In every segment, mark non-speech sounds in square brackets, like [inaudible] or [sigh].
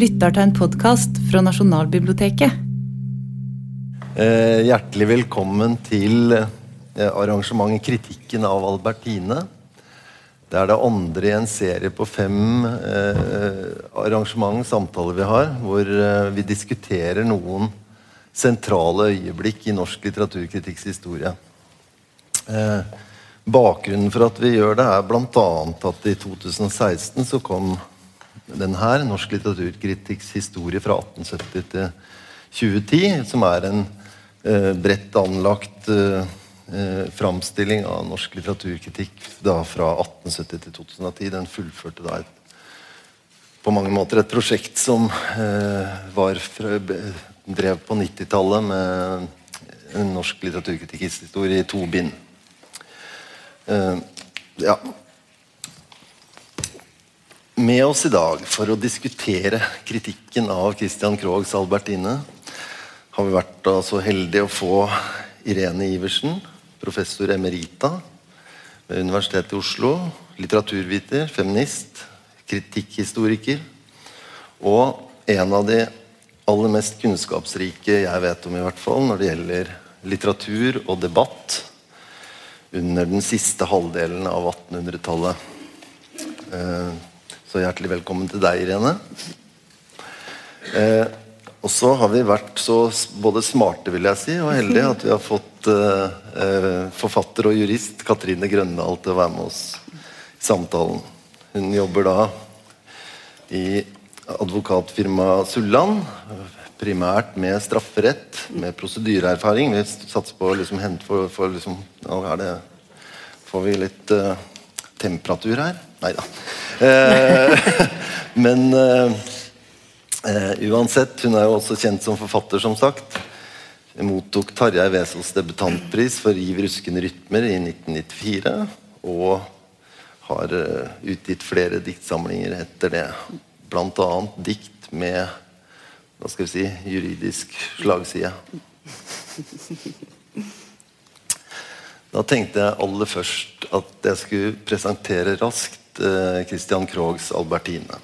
lytter til en podkast fra Nasjonalbiblioteket. Eh, hjertelig velkommen til eh, arrangementet 'Kritikken av Albertine'. Det er det andre i en serie på fem eh, arrangement, samtaler vi har, hvor eh, vi diskuterer noen sentrale øyeblikk i norsk litteraturkritikks historie. Eh, bakgrunnen for at vi gjør det, er bl.a. at i 2016 så kom den her, Norsk litteraturkritikks historie fra 1870 til 2010, som er en eh, bredt anlagt eh, eh, framstilling av norsk litteraturkritikk da fra 1870 til 2010. Den fullførte da et, på mange måter et prosjekt som eh, var fra, drev på 90-tallet med en norsk litteraturkritikkhistorie i to bind. Eh, ja. Med oss i dag for å diskutere kritikken av Christian Krogs Albertine har vi vært så heldige å få Irene Iversen, professor emerita ved Universitetet i Oslo. Litteraturviter, feminist, kritikkhistoriker. Og en av de aller mest kunnskapsrike jeg vet om, i hvert fall, når det gjelder litteratur og debatt under den siste halvdelen av 1800-tallet. Så hjertelig velkommen til deg, Irene. Eh, og så har vi vært så både smarte vil jeg si, og heldige at vi har fått eh, eh, forfatter og jurist Katrine Grøndal til å være med oss i samtalen. Hun jobber da i advokatfirmaet Sulland. Primært med strafferett, med prosedyreerfaring. Vi satser på å liksom hente for, for liksom, Nå er det, får vi litt uh, temperatur her. Nei da. Eh, [laughs] men eh, eh, uansett, hun er jo også kjent som forfatter, som sagt. Mottok Tarjei Wesels debutantpris for Riv ruskende rytmer i 1994. Og har utgitt flere diktsamlinger etter det. Annet dikt med hva skal vi si, juridisk slagside. Da tenkte jeg aller først at jeg skulle presentere raskt Christian Krogs 'Albertine'.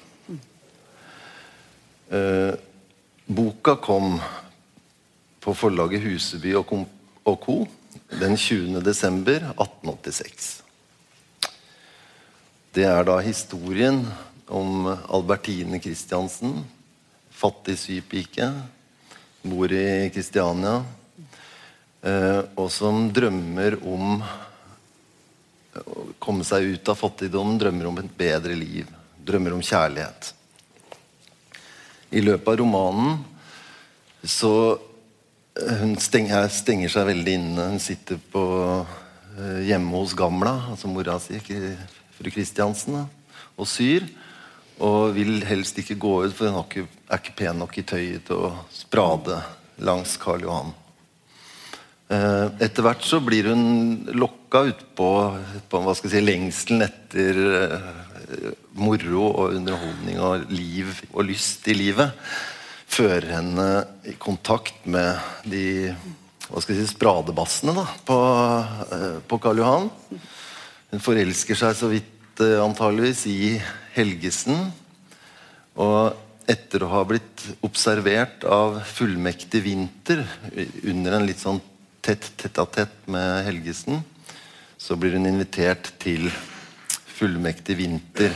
Eh, boka kom på forlaget Huseby og, Co. den 20. desember 1886. Det er da historien om Albertine Christiansen, fattig sypike, bor i Kristiania, eh, og som drømmer om komme seg ut av fattigdom, drømmer om et bedre liv, drømmer om kjærlighet. I løpet av romanen så eh, Hun stenger, stenger seg veldig inne. Hun sitter på, eh, hjemme hos Gamla, altså mora si, fru Kristiansen, og syr. Og vil helst ikke gå ut, for hun ikke, er ikke pen nok i tøyet til å sprade langs Karl Johan. Eh, etter hvert så blir hun lokka utpå på, si, lengselen etter uh, moro og underholdning og liv og lyst i livet. Fører henne i kontakt med de hva skal jeg si, spradebassene da, på, uh, på Karl Johan. Hun forelsker seg så vidt uh, antageligvis i Helgesen. Og etter å ha blitt observert av fullmektig Vinter under en litt sånn tett tett a tett med Helgesen, så blir hun invitert til fullmektig vinter,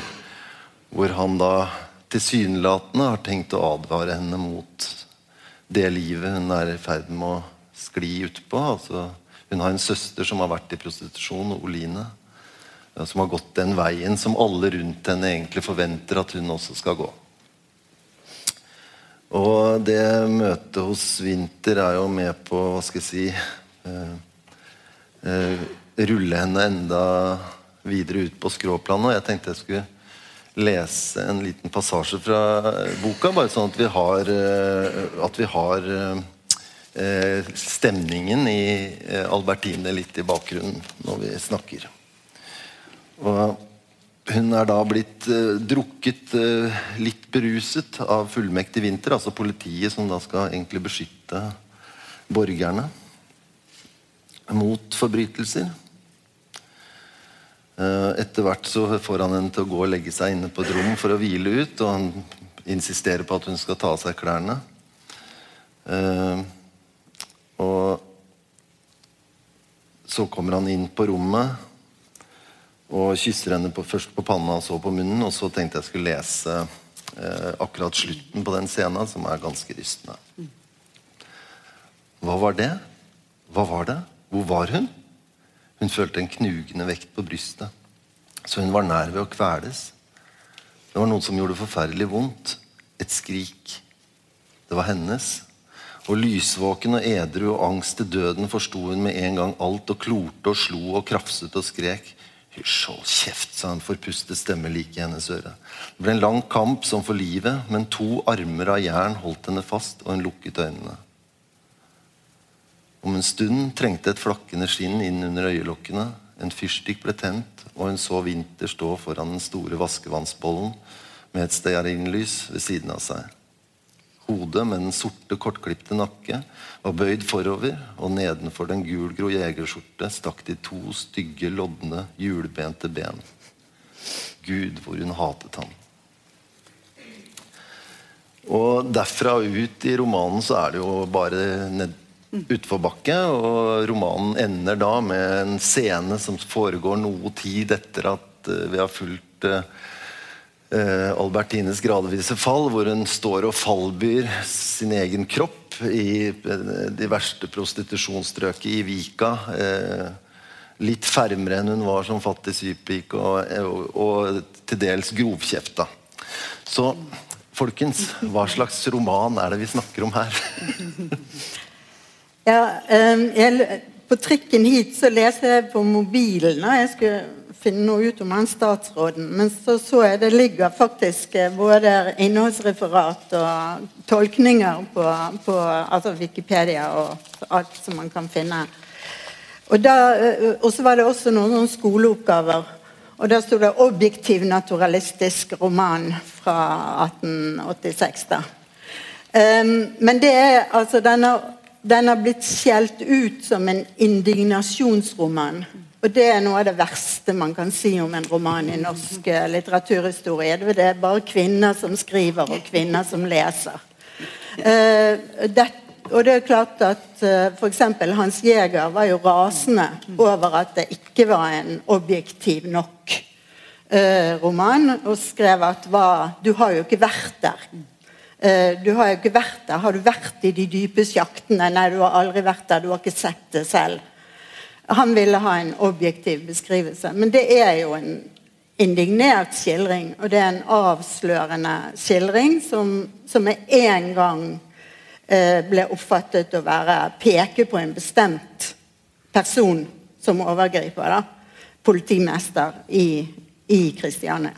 hvor han da tilsynelatende har tenkt å advare henne mot det livet hun er i ferd med å skli utpå. Altså, hun har en søster som har vært i prostitusjon, Oline, som har gått den veien som alle rundt henne egentlig forventer at hun også skal gå. Og det møtet hos Winter er jo med på hva skal jeg si eh, eh, rulle henne enda videre ut på skråplanet. Jeg tenkte jeg skulle lese en liten passasje fra boka, bare sånn at vi har, eh, at vi har eh, stemningen i eh, Albertine litt i bakgrunnen når vi snakker. Og hun er da blitt eh, drukket eh, litt beruset av fullmektig vinter, altså politiet som da skal egentlig beskytte borgerne mot forbrytelser. Uh, etter hvert så får han henne til å gå og legge seg inne på et rom for å hvile ut. og Han insisterer på at hun skal ta av seg klærne. Eh, og så kommer han inn på rommet og kysser henne på, først på panna og så på munnen. Og så tenkte jeg skulle lese eh, akkurat slutten på den scenen, som er ganske rystende. Hva var det? Hva var det? Hvor var hun? Hun følte en knugende vekt på brystet, så hun var nær ved å kveles. Det var noe som gjorde forferdelig vondt. Et skrik. Det var hennes. Og lysvåken og edru og angst til døden forsto hun med en gang alt, og klorte og slo og krafset og skrek. Hysj, hold kjeft, sa en forpustet stemme like i hennes øre. Det ble en lang kamp som for livet, men to armer av jern holdt henne fast, og hun lukket øynene. Om en stund trengte et flakkende skinn inn under øyelokkene. En fyrstikk ble tent, og hun så Vinter stå foran den store vaskevannsbollen med et stearinlys ved siden av seg. Hodet med den sorte, kortklipte nakke var bøyd forover, og nedenfor den gulgrå jegerskjorte stakk de to stygge, lodne, hjulbente ben. Gud, hvor hun hatet ham. Og derfra ut i romanen så er det jo bare ned, utforbakke. Og romanen ender da med en scene som foregår noe tid etter at uh, vi har fulgt uh, Albertines gradvise fall, hvor hun står og fallbyr sin egen kropp i de verste prostitusjonsstrøket i Vika. litt fermere enn hun var som fattig sypik og, og, og til dels grovkjefta. Så folkens, hva slags roman er det vi snakker om her? [laughs] Ja, jeg, På trikken hit så leste jeg på mobilen og jeg skulle finne noe ut om han statsråden. Men så så jeg det ligger faktisk eh, både innholdsreferat og tolkninger på, på altså Wikipedia og alt som man kan finne. Og, da, eh, og så var det også noen skoleoppgaver. Og der sto det 'objektiv naturalistisk roman' fra 1886. da. Um, men det er altså denne den har blitt skjelt ut som en indignasjonsroman. Og det er noe av det verste man kan si om en roman i norsk eh, litteraturhistorie. Det er bare kvinner som skriver, og kvinner som leser. Uh, det, og det er klart at uh, f.eks. Hans Jæger var jo rasende over at det ikke var en objektiv nok uh, roman, og skrev at hva, du har jo ikke vært der. Eh, du har jo ikke vært der. Har du vært i de dype sjaktene? Nei, du har aldri vært der. Du har ikke sett det selv. Han ville ha en objektiv beskrivelse. Men det er jo en indignert skildring, og det er en avslørende skildring som, som med en gang eh, ble oppfattet å være peke på en bestemt person som overgriper. da, Politimester i, i Kristiania.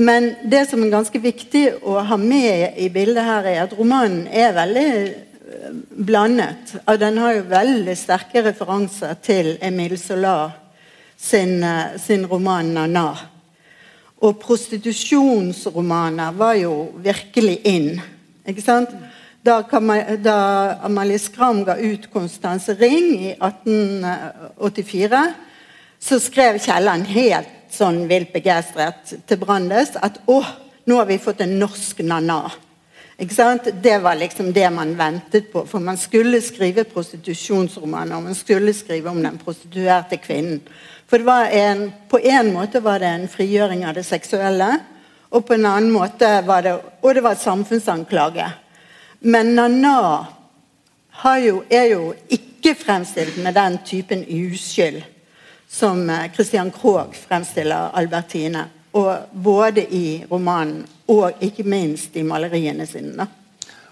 Men det som er ganske viktig å ha med i bildet her, er at romanen er veldig eh, blandet. Den har jo veldig sterke referanser til Emil Solar sin, eh, sin roman 'Nana'. Og prostitusjonsromaner var jo virkelig in. Ikke sant? Da, da Amalie Skram ga ut 'Konstanse Ring' i 1884, så skrev Kielland helt sånn vilt begeistret til Brandes at å, nå har vi fått en norsk Nana. Det var liksom det man ventet på. For man skulle skrive prostitusjonsromaner. og Man skulle skrive om den prostituerte kvinnen. For en, På en måte var det en frigjøring av det seksuelle. Og på en annen måte var det Og det var samfunnsanklage. Men Nana jo, er jo ikke fremstilt med den typen uskyld som eh, Christian Krogh fremstiller Albertine. Og både i romanen og ikke minst i maleriene sine.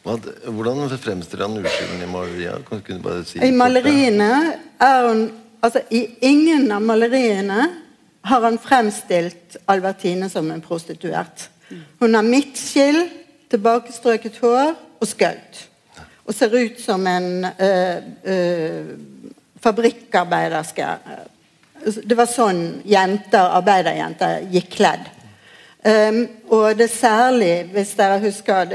Hvordan fremstiller han uskylden i maleriene? Si I maleriene er hun altså I ingen av maleriene har han fremstilt Albertine som en prostituert. Hun har midtskill, tilbakestrøket hår og skaut. Og ser ut som en øh, øh, fabrikkarbeiderske det var sånn jenter, arbeiderjenter gikk kledd. Um, og det er særlig, hvis dere husker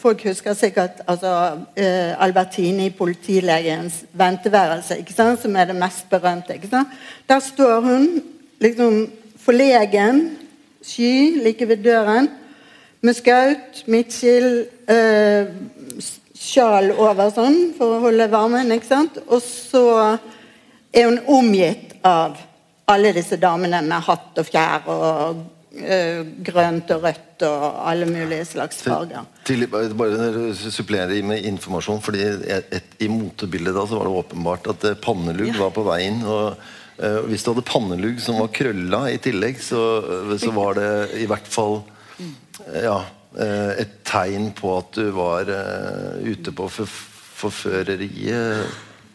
Folk husker sikkert altså, uh, Albertine i politilegens venteværelse, som er det mest berømte. Der står hun liksom forlegen, sky, like ved døren, med skaut, midtskill, uh, sjal over sånn for å holde varmen. Og så er hun omgitt av alle disse damene med hatt og fjær og uh, grønt og rødt og alle mulige slags farger. Til, bare bare supplere med informasjon, fordi et, et, I motebildet da så var det åpenbart at eh, pannelugg var på vei inn. og uh, Hvis du hadde pannelugg som var krølla i tillegg, så, så var det i hvert fall ja, et tegn på at du var uh, ute på forføreriet.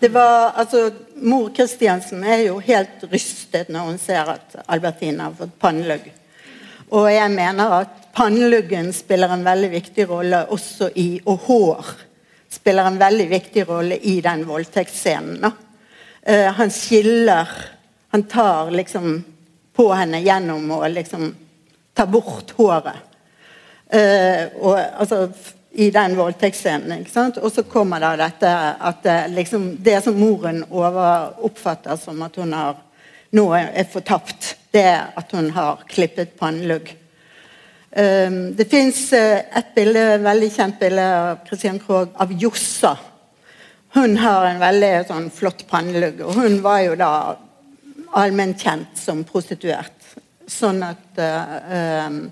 Det var, altså, Mor Kristiansen er jo helt rystet når hun ser at Albertine har fått pannelugg. Og jeg mener at panneluggen spiller en veldig viktig rolle også i Og hår spiller en veldig viktig rolle i den voldtektsscenen. Eh, han skiller Han tar liksom på henne gjennom å liksom ta bort håret. Uh, og altså i den voldtektsscenen. Og så kommer da dette at det, liksom, det som moren over, oppfatter som at hun har nå er fortapt, det er at hun har klippet pannelugg. Um, det fins et bilde, veldig kjent bilde av Christian Krogh av Jossa. Hun har en veldig sånn, flott pannelugg, og hun var jo da allment kjent som prostituert. Sånn at uh, um,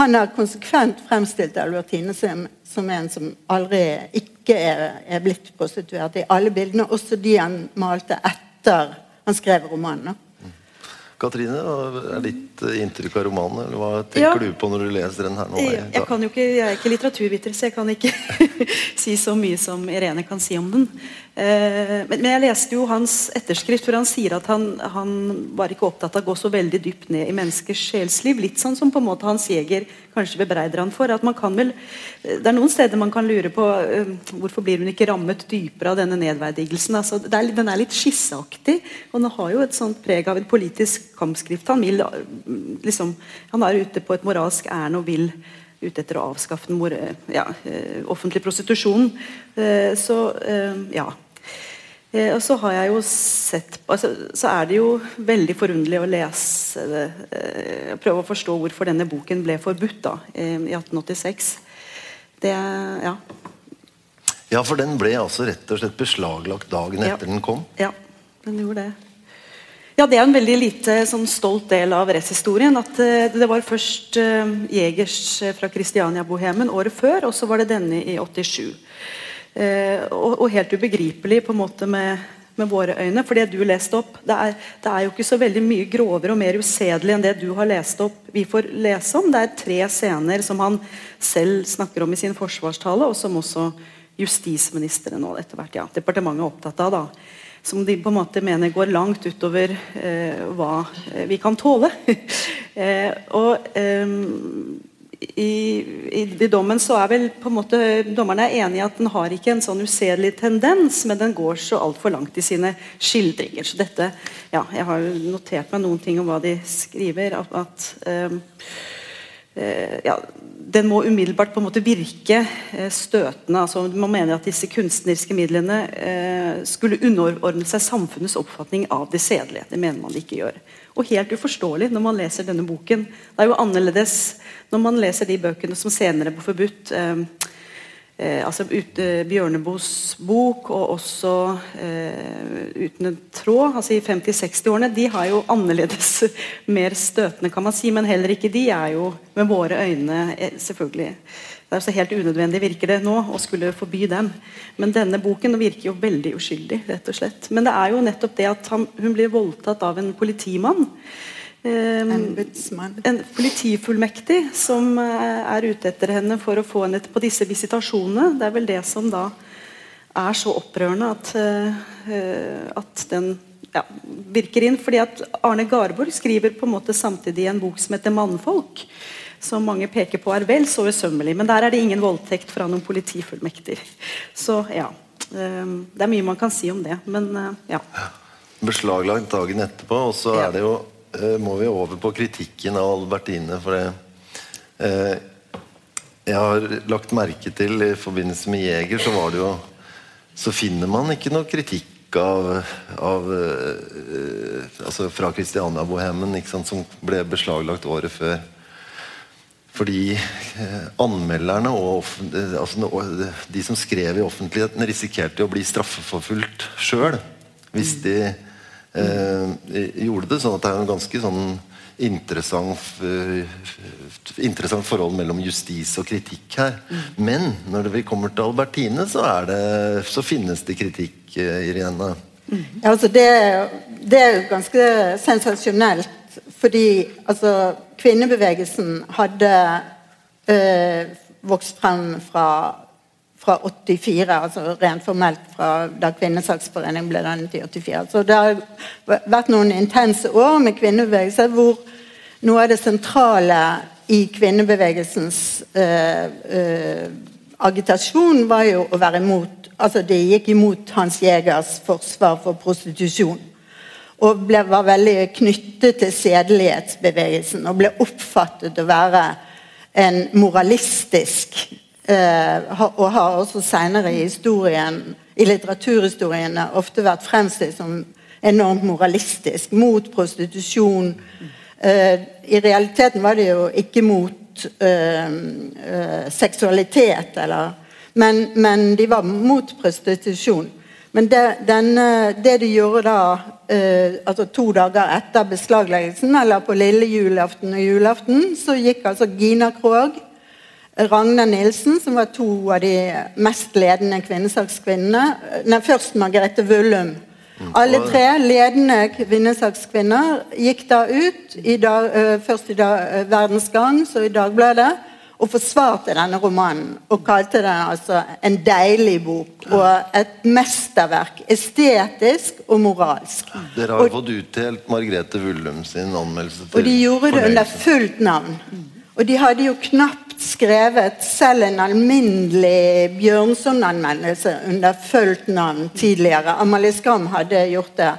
han har konsekvent fremstilt Albertine som, som en som aldri ikke er, er blitt prostituert i alle bildene, også de han malte etter han skrev romanen. Katrine, hva er ditt eh, inntrykk av romanen? Eller hva tenker Ja. du på når du leser den her nå? Jeg, jeg, kan jo ikke, jeg er ikke litteraturviter, så jeg kan ikke [laughs] si så mye som Irene kan si om den. Eh, men, jeg leste jo hans etterskrift, hvor han sier at han, han var ikke opptatt av å gå så veldig dypt ned i menneskers sjelsliv. Litt sånn som på en måte Hans Jæger kanskje bebreider han for. at man kan vel, Det er noen steder man kan lure på eh, hvorfor blir hun ikke rammet dypere av denne nedverdigelsen. Altså, er, den er litt skisseaktig, og den har jo et sånt preg av en politisk kampskrift. Han, vil, eh, liksom, han er ute på et moralsk ærend og vil ute etter å avskaffe den mor, ja, eh, offentlige prostitusjonen. Eh, Så eh, ja. Eh, Og så har jeg jo sett altså, Så er det jo veldig forunderlig å lese det. eh, Prøve å forstå hvorfor denne boken ble forbudt da, eh, i 1886. Det ja. Ja, for den ble altså rett og slett beslaglagt dagen Ja. etter den kom. Ja, den gjorde det. Ja, Det er en veldig lite sånn, stolt del av rettshistorien. at uh, Det var først uh, Jegers eh, fra Kristiania-bohemen året før, og så var det denne i 87. Uh, og, og helt ubegripelig på en måte med, med våre øyne. For det du leste opp, det er, det er jo ikke så veldig mye grovere og mer usedelig enn det du har lest opp vi får lese om. Det er tre scener som han selv snakker om i sin forsvarstale, og som også justisministeren og etter hvert ja, departementet er opptatt av. da som de på en måte mener går langt utover eh, hva eh, vi kan tåle. [laughs] eh, og eh, i, i, I dommen så er vel på en måte dommerne er enige i at den har ikke en sånn usedelig tendens, men den går så altfor langt i sine skildringer. Så dette, ja, Jeg har notert meg noen ting om hva de skriver. at, at ehm, eh, ja, den må umiddelbart på en måte virke eh, støtende. altså Man mener at disse kunstneriske midlene eh, skulle underordne seg samfunnets oppfatning av det sedelige. Det mener man de ikke gjør. Og helt uforståelig når man leser denne boken. Det er jo annerledes når man leser de bøkene som senere ble forbudt. Eh, altså ut, eh, Bjørneboes bok og også eh, 'Uten en tråd', altså i 50-60-årene, de har jo annerledes, [laughs] mer støtende, kan man si. Men heller ikke de er jo med våre øyne eh, selvfølgelig Det er så helt unødvendig virker det nå å skulle forby dem. Men denne boken virker jo veldig uskyldig, rett og slett. Men det er jo nettopp det at han, hun blir voldtatt av en politimann. Eh, en politifullmektig som eh, er ute etter henne for å få henne på disse visitasjonene. Det er vel det som da er så opprørende at, eh, at den ja, virker inn. fordi at Arne Garborg skriver på en måte samtidig en bok som heter 'Mannfolk'. Som mange peker på er vel så usømmelig. Men der er det ingen voldtekt fra noen politifullmekter. Så ja. eh, Det er mye man kan si om det. Men eh, ja. Beslaglagt dagen etterpå, og så Ja. er det jo, eh, må vi over på kritikken av Albertine. For det eh, Jeg har lagt merke til i forbindelse med Jeger, så var det jo Så finner man ikke noe kritikk av, av eh, altså fra Christiania-bohemen, som ble beslaglagt året før. Fordi eh, anmelderne og eh, altså, de som skrev i offentligheten, risikerte å bli straffeforfulgt sjøl hvis de eh, gjorde det. sånn at det er en ganske sånn interessant, f- interessant forhold mellom justis og kritikk her. Men når vi kommer til Albertine, så, er det, så finnes det kritikk, eh, Irene. Ja, altså det, det er jo ganske sensasjonelt. Fordi altså, kvinnebevegelsen hadde eh, vokst frem fra, fra 84, altså rent formelt fra da Kvinnesaksforeningen ble dannet i 84. Så det har vært noen intense år med kvinnebevegelse hvor noe av det sentrale i kvinnebevegelsens eh, eh, agitasjon var jo å være imot altså De gikk imot Hans Jegers forsvar for prostitusjon. Og ble, var veldig knyttet til sedelighetsbevegelsen og ble oppfattet å være en moralistisk Og har også senere i historien, i litteraturhistorien ofte vært fremstilt som enormt moralistisk. Mot prostitusjon. Eh, I realiteten var det jo ikke mot eh, eh, seksualitet, eller, men, men de var mot prostitusjon. Men det, denne, det de gjorde da, eh, altså to dager etter beslagleggelsen, eller på lille julaften og julaften, så gikk altså Gina Krog, Ragna Nilsen, som var to av de mest ledende kvinnesakskvinnene Nei, først Margrethe Vullum. Alle tre ledende kvinnesakskvinner gikk da ut, i dag, først i dag, Verdens Gang, så i Dagbladet, og forsvarte denne romanen. Og kalte den altså en deilig bok og et mesterverk. Estetisk og moralsk. Dere har Og- jo fått utdelt Margrethe Vullum sin anmeldelse. til og de gjorde det under fullt navn. Og de hadde jo knapt skrevet selv en alminnelig Bjørnson-anmeldelse under fullt navn tidligere. Amalie Skram hadde gjort det.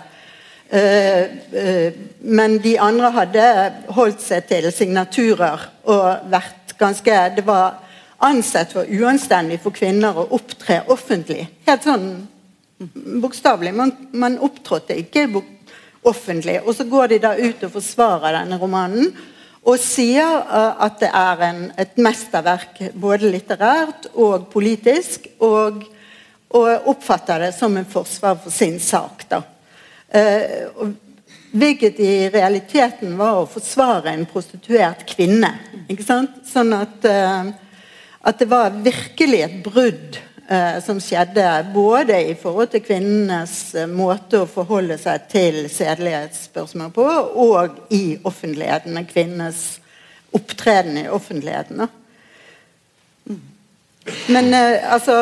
Eh, eh, men de andre hadde holdt seg til signaturer og vært ganske Det var ansett for uanstendig for kvinner å opptre offentlig. Helt sånn bokstavelig. Man, man opptrådte ikke offentlig. Og så går de da ut og forsvarer denne romanen. Og sier eh, at det er en, et mesterverk både litterært og politisk. Og, og oppfatter det som en forsvar for sin sak. da. Eh, hvilket i realiteten var å forsvare en prostituert kvinne. Sånn at, eh, at det var virkelig et brudd som skjedde både i forhold til kvinnenes eh, måte å forholde seg til sedelighetsspørsmål på, og i offentligheten. Kvinnenes opptreden i offentligheten. Men eh, altså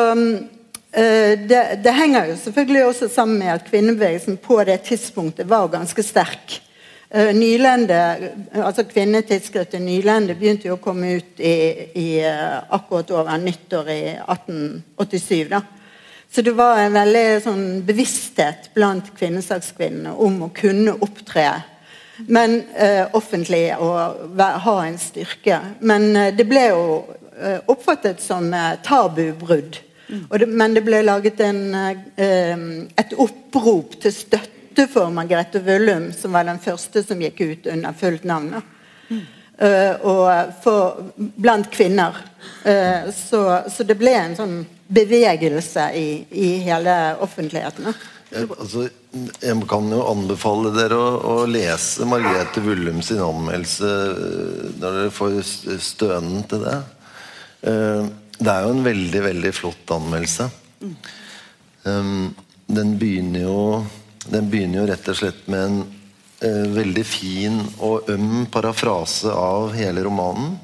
eh, det, det henger jo selvfølgelig også sammen med at kvinnebevegelsen på det tidspunktet var ganske sterk. Eh, Nylende, altså Kvinnetidsskriftet Nylende begynte jo å komme ut i, i eh, akkurat over nyttår i 1887. da. Så det var en veldig sånn bevissthet blant kvinnesakskvinnene om å kunne opptre men eh, offentlig og ha en styrke. Men eh, det ble jo eh, oppfattet som eh, tabubrudd. Og det, men det ble laget en, et opprop til støtte for Margrethe Vullum, som var den første som gikk ut under fullt navn. Mm. Uh, og for, blant kvinner. Uh, så, så det ble en sånn bevegelse i, i hele offentligheten. Jeg, altså, jeg kan jo anbefale dere å, å lese Margrethe Vullum sin anmeldelse øh, når dere får stønen til det. Eh, Det er jo en veldig, veldig flott anmeldelse. Um, Den begynner jo Den begynner jo rett og slett med en eh, veldig fin og øm parafrase av hele romanen.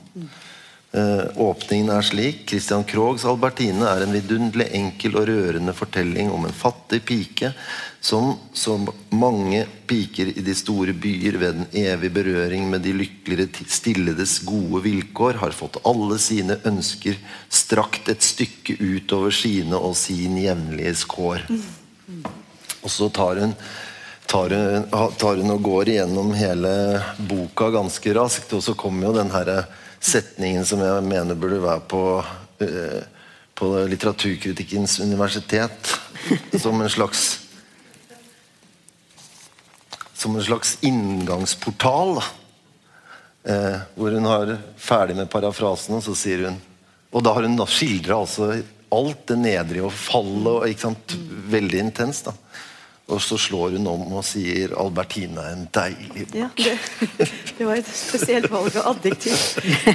Eh, åpningen er slik. Christian Krogs 'Albertine' er en vidunderlig enkel og rørende fortelling om en fattig pike som som mange piker i de store byer ved den evige berøring med de lykkeligere stilledes gode vilkår har fått alle sine ønsker strakt et stykke utover sine og sin jevnlige skår. Og så tar hun, tar, hun, tar hun og går igjennom hele boka ganske raskt, og så kommer jo den her setningen som jeg mener burde være på, eh, på litteraturkritikkens universitet. Som en slags Som en slags inngangsportal. Eh, hvor hun har ferdig med parafrasen, og så sier hun Og da har hun skildra altså alt det nedrige og fallet, og, veldig intenst. da og så slår hun om og sier 'Albertine er en deilig bok'. Ja, det, det, var et spesielt valg av adjektiv.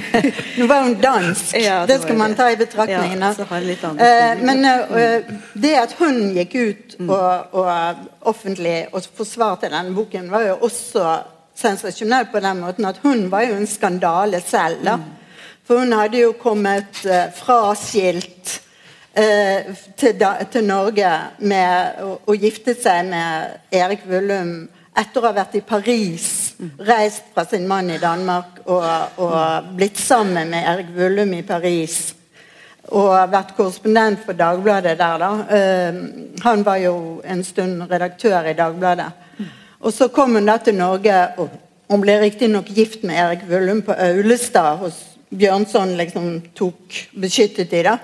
[laughs] Nå var hun dansk, Ja, det det skal man det. ta i betraktning. Ja, Eh, men eh, det at hun gikk ut Mm. og, og offentlig og forsvarte denne boken, var jo også sensasjonell på den måten at hun var jo en skandale selv. Mm. da. For hun hadde jo kommet eh, fraskilt eh, til, da, til Norge med å, å gifte seg med Erik Vullum etter å ha vært i Paris, reist fra sin mann i Danmark og, og blitt sammen med Erik Vullum i Paris. Og vært korrespondent for Dagbladet der, da. Eh, han var jo en stund redaktør i Dagbladet. Og så kom hun da til Norge, og hun ble riktignok gift med Erik Vullum på Aulestad hos Bjørnson liksom tok beskyttet i. da.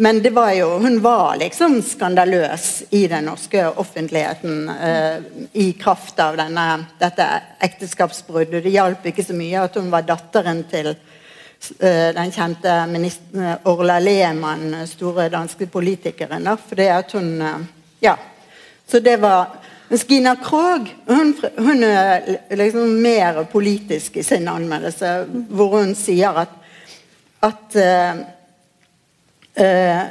Men det var jo, hun var liksom skandaløs i den norske offentligheten eh, i kraft av denne, dette ekteskapsbruddet. Det hjalp ikke så mye at hun var datteren til eh, den kjente minister, Orla Lehmann, store danske politikeren. Da, fordi at hun eh, Ja. Så det var mens Gina Krog hun, hun er liksom mer politisk i sin anmeldelse, hvor hun sier at, at uh, uh,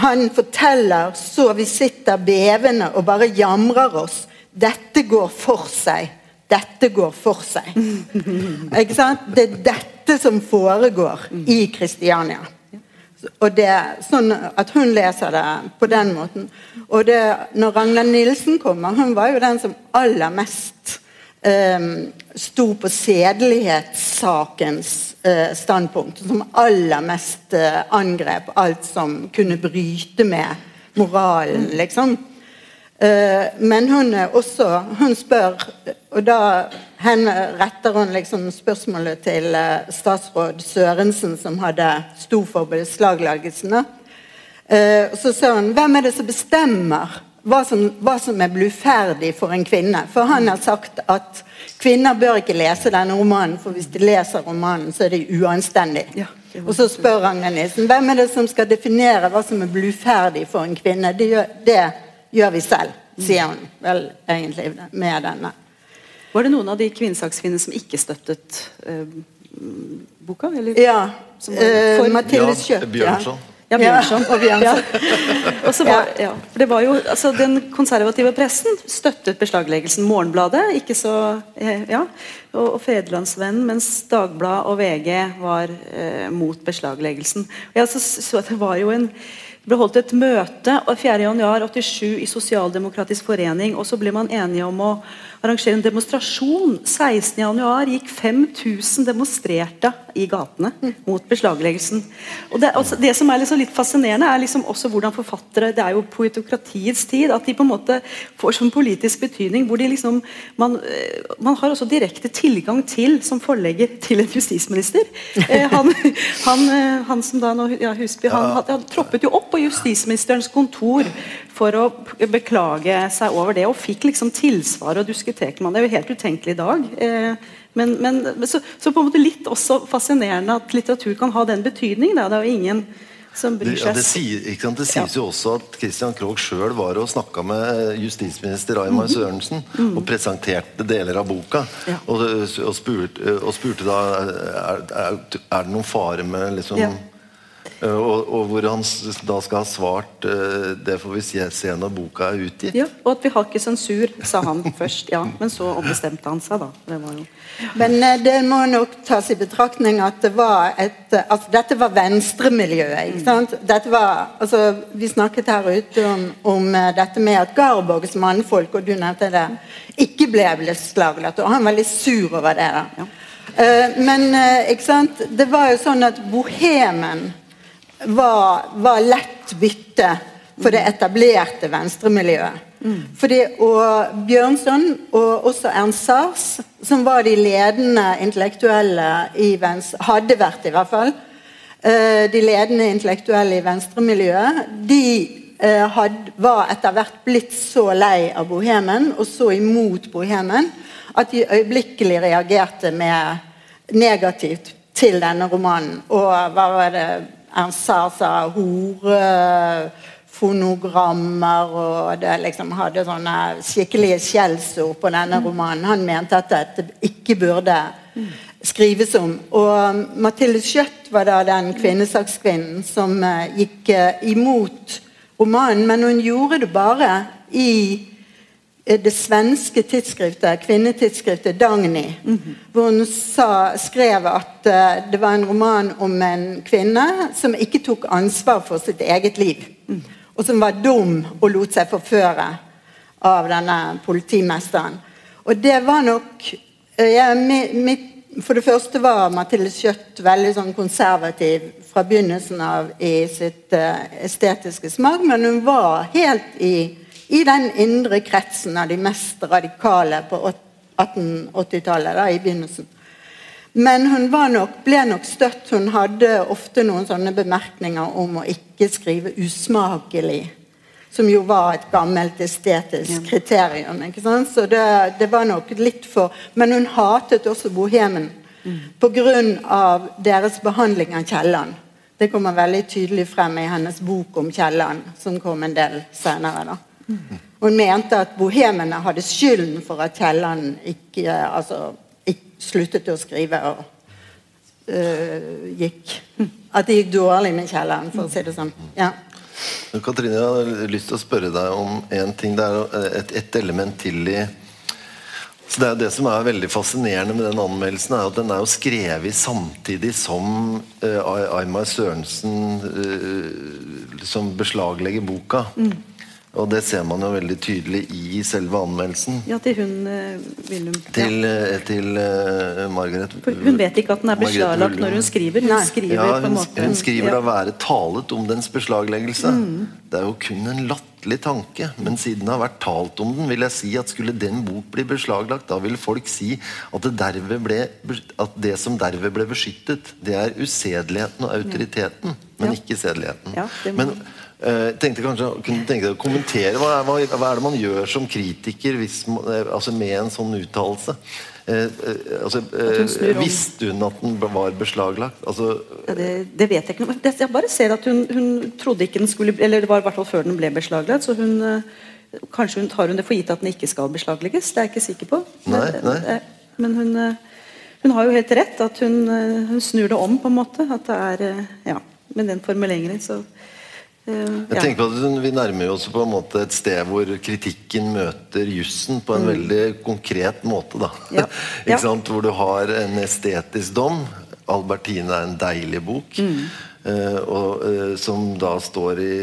han forteller så vi sitter bevende og bare jamrer oss. Dette går for seg. Dette går for seg. [laughs] Ikke sant? Det er dette som foregår i Kristiania. Og det er sånn at hun leser det på den måten. Og det, når Ragnar Nilsen kommer, hun var jo den som aller mest sto på sedelighetssakens eh, standpunkt. Som aller mest eh, angrep alt som kunne bryte med moralen, liksom. Eh, men hun er også Hun spør, og da retter hun liksom spørsmålet til statsråd Sørensen, som hadde sto for beslagleggelsen. Eh, så sier hun hvem er det som bestemmer hva som, hva som er bluferdig for en kvinne? For han har sagt at kvinner bør ikke lese denne romanen, for hvis de leser romanen, så er de uanstendig. Ja, det og så spør Ragnar Nilsen hvem er det som skal definere hva som er bluferdig for en kvinne. Det gjør, det gjør vi selv, sier hun vel egentlig med denne. Var det noen av de kvinnesakskvinnene som ikke støttet eh, boka? Eller? Ja. Som var eh, Mathilde Ja, Bjørnson. Ja, Bjørnson. Ja, og Bjørnson. Ja. Og så var, ja. Det var jo, altså, den konservative pressen støttet beslagleggelsen. Morgenbladet ikke så, eh, ja, og, og Fedrelandsvennen, mens Dagbladet og VG var eh, mot beslagleggelsen. Jeg så, så det var jo en det ble holdt et møte 4.1.87 i Sosialdemokratisk forening, og så ble man enige om å arrangere en demonstrasjon. 16.1 gikk 5000 demonstrerte i gatene mot beslagleggelsen. Og det, altså, det som er liksom litt fascinerende, er liksom også hvordan forfattere Det er jo poetokratiets tid. At de på en måte får sånn politisk betydning hvor de liksom man, eh, man har også direkte tilgang til, som forlegger, til en justisminister. Eh, han, [laughs] han, eh, han som da nå, ja, Husby, han, hadde- han troppet jo opp på justisministerens kontor for å beklage seg over det, og fikk liksom tilsvar og diskuterte man. Det er jo helt utenkelig i dag. Eh, men, men, så, så på en måte litt også fascinerende at litteratur kan ha den betydningen. Da. Det er jo ingen som bryr bryr ja, seg det, sier, det sies jo også at Christian Krogh sjøl var og snakka med justisminister Aymar Sørensen og presenterte deler av boka. Ja. Og, og, spurte, og spurte da er, er, er det noen fare med liksom Ja. Eh, Og, og hvor han da skal ha svart eh, Det får vi se, se når boka er utgitt. Ja, og at vi har ikke sensur, sa han [laughs] først. ja, Men så ombestemte han seg, da. Det var jo Men eh, det må nok tas i betraktning at det var et altså Dette var venstremiljøet. ikke sant? Dette var, altså Vi snakket her ute om, om dette med at Garborgs mannfolk, og du nevnte det, ikke ble beslaglagt. Og han var litt sur over det. da. Ja. Eh, men ikke sant? det var jo sånn at bohemen var, var lett bytte for det etablerte venstremiljøet. Fordi, og Bjørnson og også Ernst Sars, som var de ledende intellektuelle i venstre, hadde vært i hvert fall, eh, de ledende intellektuelle i venstremiljøet, de eh, had, var etter hvert blitt så lei av bohemen og så imot bohemen at de øyeblikkelig reagerte med negativt til denne romanen. Og hva var det han sa? sa hore fonogrammer, og det liksom hadde sånne skikkelige skjellsord på denne romanen. Han mente at dette ikke burde skrives om. Og Mathilde Schjøtt var da den kvinnesakskvinnen som uh, gikk uh, imot romanen, men hun gjorde det bare i det svenske tidsskriftet, kvinnetidsskriftet Dagny, mm -hmm. hvor hun sa, skrev at det var en roman om en kvinne som ikke tok ansvar for sitt eget liv. Mm og som var dum og lot seg forføre av denne politimesteren. Og det var nok uh, ja, mitt, For det første var Mathilde Schjøtt veldig sånn konservativ fra begynnelsen av i sitt uh, estetiske smak, men hun var helt i, i, den indre kretsen av de mest radikale på 1880-tallet, i begynnelsen. Men hun nok, ble nok støtt. Hun hadde ofte noen sånne bemerkninger om å ikke skrive usmakelig. Som jo var et gammelt estetisk kriterium. Så det, det var nok litt for Men hun hatet også bohemen mm. pga. deres behandling av Kielland. Det kommer veldig tydelig frem i hennes bok om Kielland, som kom en del senere. Mm. Hun mente at bohemene hadde skylden for at Kielland ikke altså, sluttet å skrive og uh, gikk At det gikk dårlig med Kielland, for å si det sånn. Ja. Katrine, jeg har lyst til å spørre deg om en ting. Det er et, et element til i så Det er det som er veldig fascinerende med den anmeldelsen, er at den er jo skrevet samtidig som uh, Aymar Sørensen uh, som beslaglegger boka. Mm. Og det ser man jo veldig tydelig i selve anmeldelsen. Ja, til hun uh, Willum. Til, ja. til uh, Margaret For Hun vet ikke at den er beslaglagt når hun skriver. Hun skriver ja, hun, hun skriver ja. da 'være talet om dens beslagleggelse'. Mm. Det er jo kun en latterlig tanke, men siden det har vært talt om den, vil jeg si at skulle den bok bli beslaglagt, da vil folk si at det, ble, at det som derved ble beskyttet, det er usedeligheten og autoriteten, men ikke sedeligheten. Ja, det må... Men Uh, tenkte kanskje, kunne tenke deg å kommentere hva, hva, hva, er det man gjør som kritiker hvis, uh, altså med en sånn uttalelse? Uh, altså, visste hun at den var beslaglagt? Altså, ja, det, det, vet jeg ikke noe Jeg bare ser at hun, hun, trodde ikke den skulle Eller det var i hvert fall før den ble beslaglagt. Så hun, kanskje hun tar hun det for gitt at den ikke skal beslaglegges. Det er jeg ikke sikker på. Nei, nei. Men hun, hun har jo helt rett. At hun, hun, snur det om, på en måte. At det er Ja, med den formuleringen, så jeg tenker på at Vi nærmer oss på en måte et sted hvor kritikken møter jussen på en mm. veldig konkret måte. da. Ja. [laughs] Ikke sant? Hvor du har en estetisk dom. Albertine er en deilig bok. Mm. Uh, og, uh, som da står i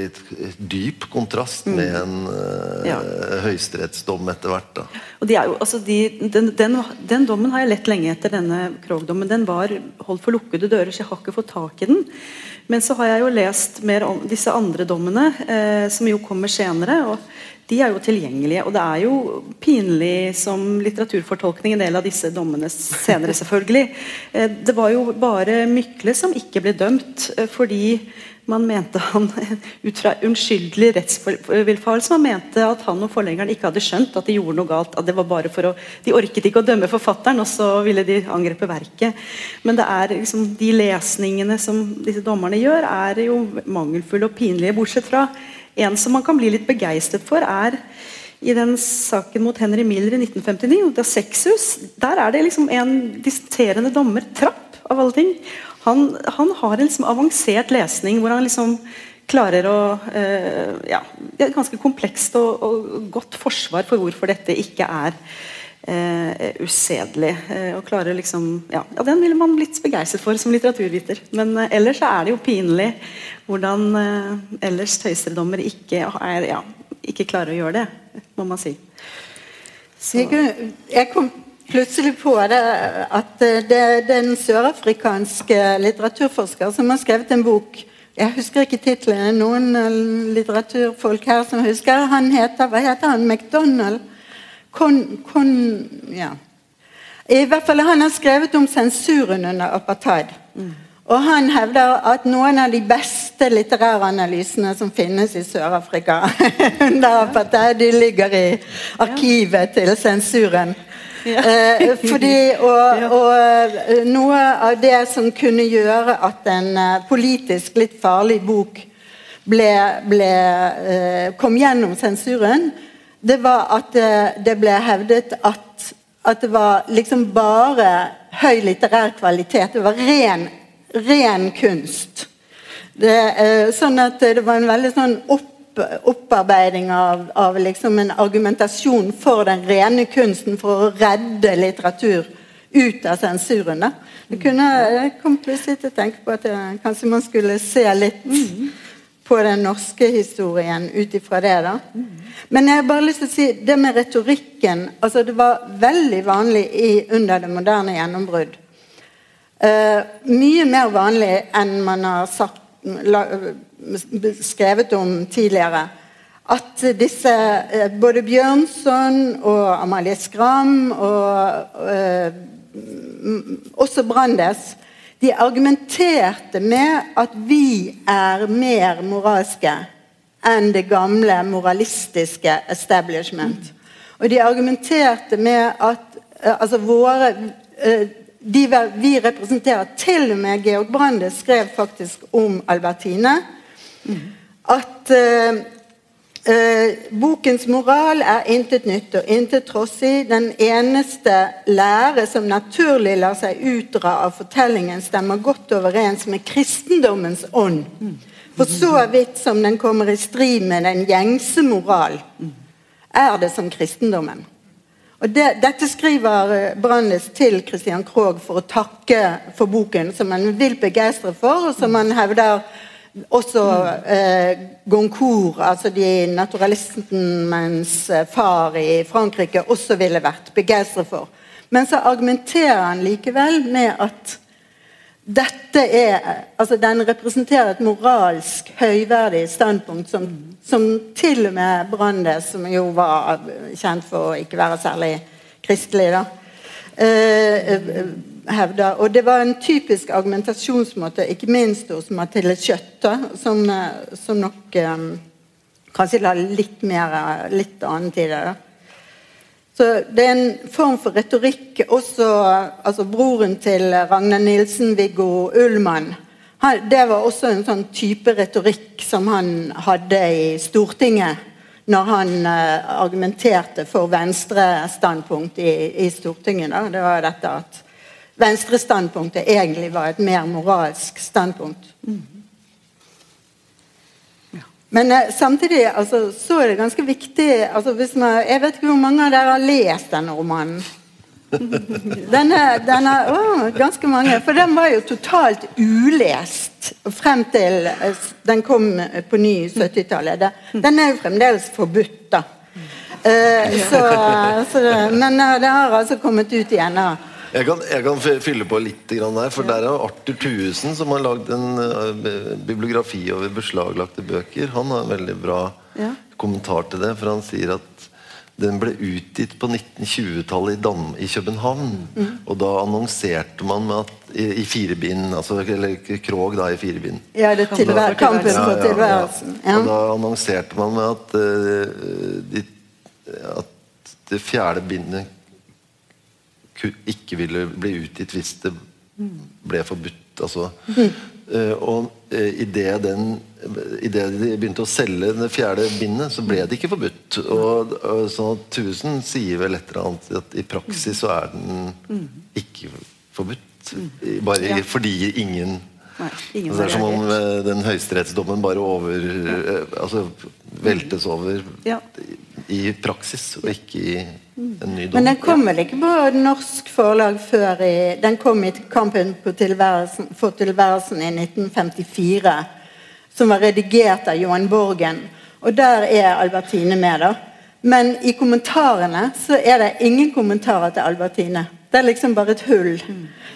dyp kontrast mm. med en uh, ja. høyesterettsdom etter hvert. De jo, altså de, den, den, den, dommen har jeg lett lenge etter denne Krogh-dommen. Den var holdt for lukkede dører, så jeg har ikke fått tak i den. Men så har jeg jo lest mer om disse andre dommene, eh, som jo kommer senere. og De er jo tilgjengelige. Og det er jo pinlig som litteraturfortolkning en del av disse dommene senere, selvfølgelig. Eh, det var jo bare Mykle som ikke ble dømt eh, fordi man mente han [laughs] ut fra unnskyldelig rettsvillfarelse man mente at han og forleggeren ikke hadde skjønt at de gjorde noe galt. at det var bare for å, De orket ikke å dømme forfatteren, og så ville de angrepe verket. Men det er liksom, de lesningene som disse dommerne gjør, er jo mangelfulle og pinlige. Bortsett fra en som man kan bli litt begeistret for, er i den saken mot Henry Miller i 1959, da Sexus, der er det liksom en disserterende dommer, Trapp av alle ting, han, han har en liksom avansert lesning hvor han liksom klarer å eh, ja, Et ganske komplekst og, og, godt forsvar for hvorfor dette ikke er eh, usedelig. Eh, og liksom ja, ja, Den ville man blitt begeistret for som litteraturviter. Men eh, ellers er det jo pinlig hvordan eh, ellers høyesterettsdommer ikke, ja, ikke klarer å gjøre det, må man si. Så. Jeg, kom plutselig på det at eh, det, det er en sørafrikansk litteraturforsker som har skrevet en bok. Jeg husker ikke tittelen. Noen eh, litteraturfolk her som husker. Han heter hva heter han? McDonald? Con, kon, ja. I hvert fall Han har skrevet om sensuren under apartheid. Mm. Og han hevder at noen av de beste litterære analysene som finnes i Sør-Afrika. [laughs] under apartheid. De ligger i arkivet til sensuren. Eh, fordi, [laughs] og, og noe av det som kunne gjøre at en eh, politisk litt farlig bok ble, ble, eh, kom gjennom sensuren, det var at det, det ble hevdet at, at det var liksom bare høy litterær kvalitet. Det var ren, ren kunst. Det, eh, sånn at det var en veldig sånn opp opparbeiding av, av liksom en argumentasjon for den rene kunsten for å redde litteratur ut av sensuren. Det kunne, jeg kom plutselig til å tenke på at jeg, kanskje man skulle se litt på den norske historien ut ifra det. da. Men jeg har bare lyst til å si det med retorikken altså Det var veldig vanlig i, under det moderne gjennombrudd. Uh, mye mer vanlig enn man har sagt, la, skrevet om tidligere. At disse, uh, både Bjørnson og Amalie Skram og uh, også Brandes de argumenterte med at vi er mer moralske enn det gamle moralistiske establishment. Og de argumenterte med at altså våre de Vi representerer til og med Georg Brandes skrev faktisk om Albertine at uh, bokens moral er intet nytt og intet trossig. Den eneste lære som naturlig lar seg utdra av fortellingen, stemmer godt overens med kristendommens ånd. For så vidt som den kommer i strid med den gjengse moral, er det som kristendommen. Og det, Dette skriver eh, Brandes til Christian Krogh for å takke for boken, som han vil begeistre for, og som han hevder også eh, Goncourt, altså de naturalistens eh, far i Frankrike, også ville vært begeistret for. Men så argumenterer han likevel med at dette er altså Den representerer et moralsk høyverdig standpunkt som, som til og med Brandes, som jo var kjent for å ikke være særlig kristelig, da, eh, eh hevder. Og det var en typisk argumentasjonsmåte, ikke minst hos Mathilde Kjøtte, som, eh, som nok um, kanskje la litt mer litt annet i det. Så Det er en form for retorikk også altså Broren til Ragnar Nilsen, Viggo Ullmann, han, det var også en sånn type retorikk som han hadde i Stortinget når han uh, argumenterte for venstrestandpunkt i, i Stortinget. Da. Det var dette at venstrestandpunktet egentlig var et mer moralsk standpunkt. Mm. Ja. Men eh, samtidig altså, så er det ganske viktig altså, man, Jeg vet ikke hvor mange av dere har lest denne romanen. [laughs] Denne, denne å, Ganske mange. For den var jo totalt ulest frem til uh, den kom på ny 70-tallet. Den er jo fremdeles forbudt, da. Uh, så, så, men det har altså kommet ut igjen. da jeg kan, jeg kan, fylle på litt der. For der er Arthur Thuesen som har lagd en uh, bibliografi over beslaglagte bøker. Han har en veldig bra ja. kommentar til det. For han sier at den ble utgitt på 1920-tallet i, i, København. Mm. Og da annonserte man med at i, i fire bind, altså, eller Krog da i fire bind. Ja, det tilvær, kampen for tilværelsen. Ja, Og da annonserte man med at, uh, de, at det fjerde bindet ikke ville bli utgitt hvis det ble forbudt. Altså. Mm. [laughs] Uh, og uh, eh, idet de begynte å selge det fjerde bindet, så ble det ikke forbudt. Og, og sånn at Tusen sier vel et eller annet at i praksis så er den ikke forbudt. Bare ja. fordi ingen Nei, altså, Det er som om uh, den høyesterettsdommen bare over Altså veltes over ja. i praksis, og ikke i. Men den kom vel ikke på norsk forlag før i Den kom i Kampen tilværelsen, for tilværelsen i 1954. Som var redigert av Johan Borgen. Og der er Albertine med, da. Men i kommentarene så er det ingen kommentarer til Albertine. Det er liksom bare et hull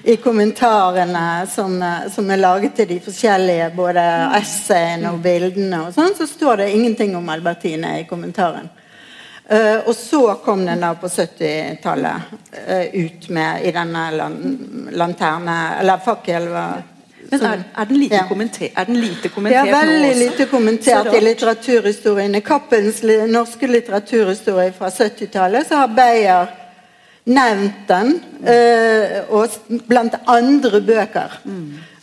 i kommentarene som, som er laget til de forskjellige både essayene og bildene. og sånn, Så står det ingenting om Albertine i kommentaren. Uh, og så kom den da på 70-tallet uh, ut med i denne lan lanterne Eller fakkel, Men er, er, den lite Ja. kommenter, er den lite kommentert nå veldig lite kommentert i litteraturhistorien. I Kappens li norske litteraturhistorie fra 70-tallet så har Beyer nevnt den, uh, og blant andre bøker.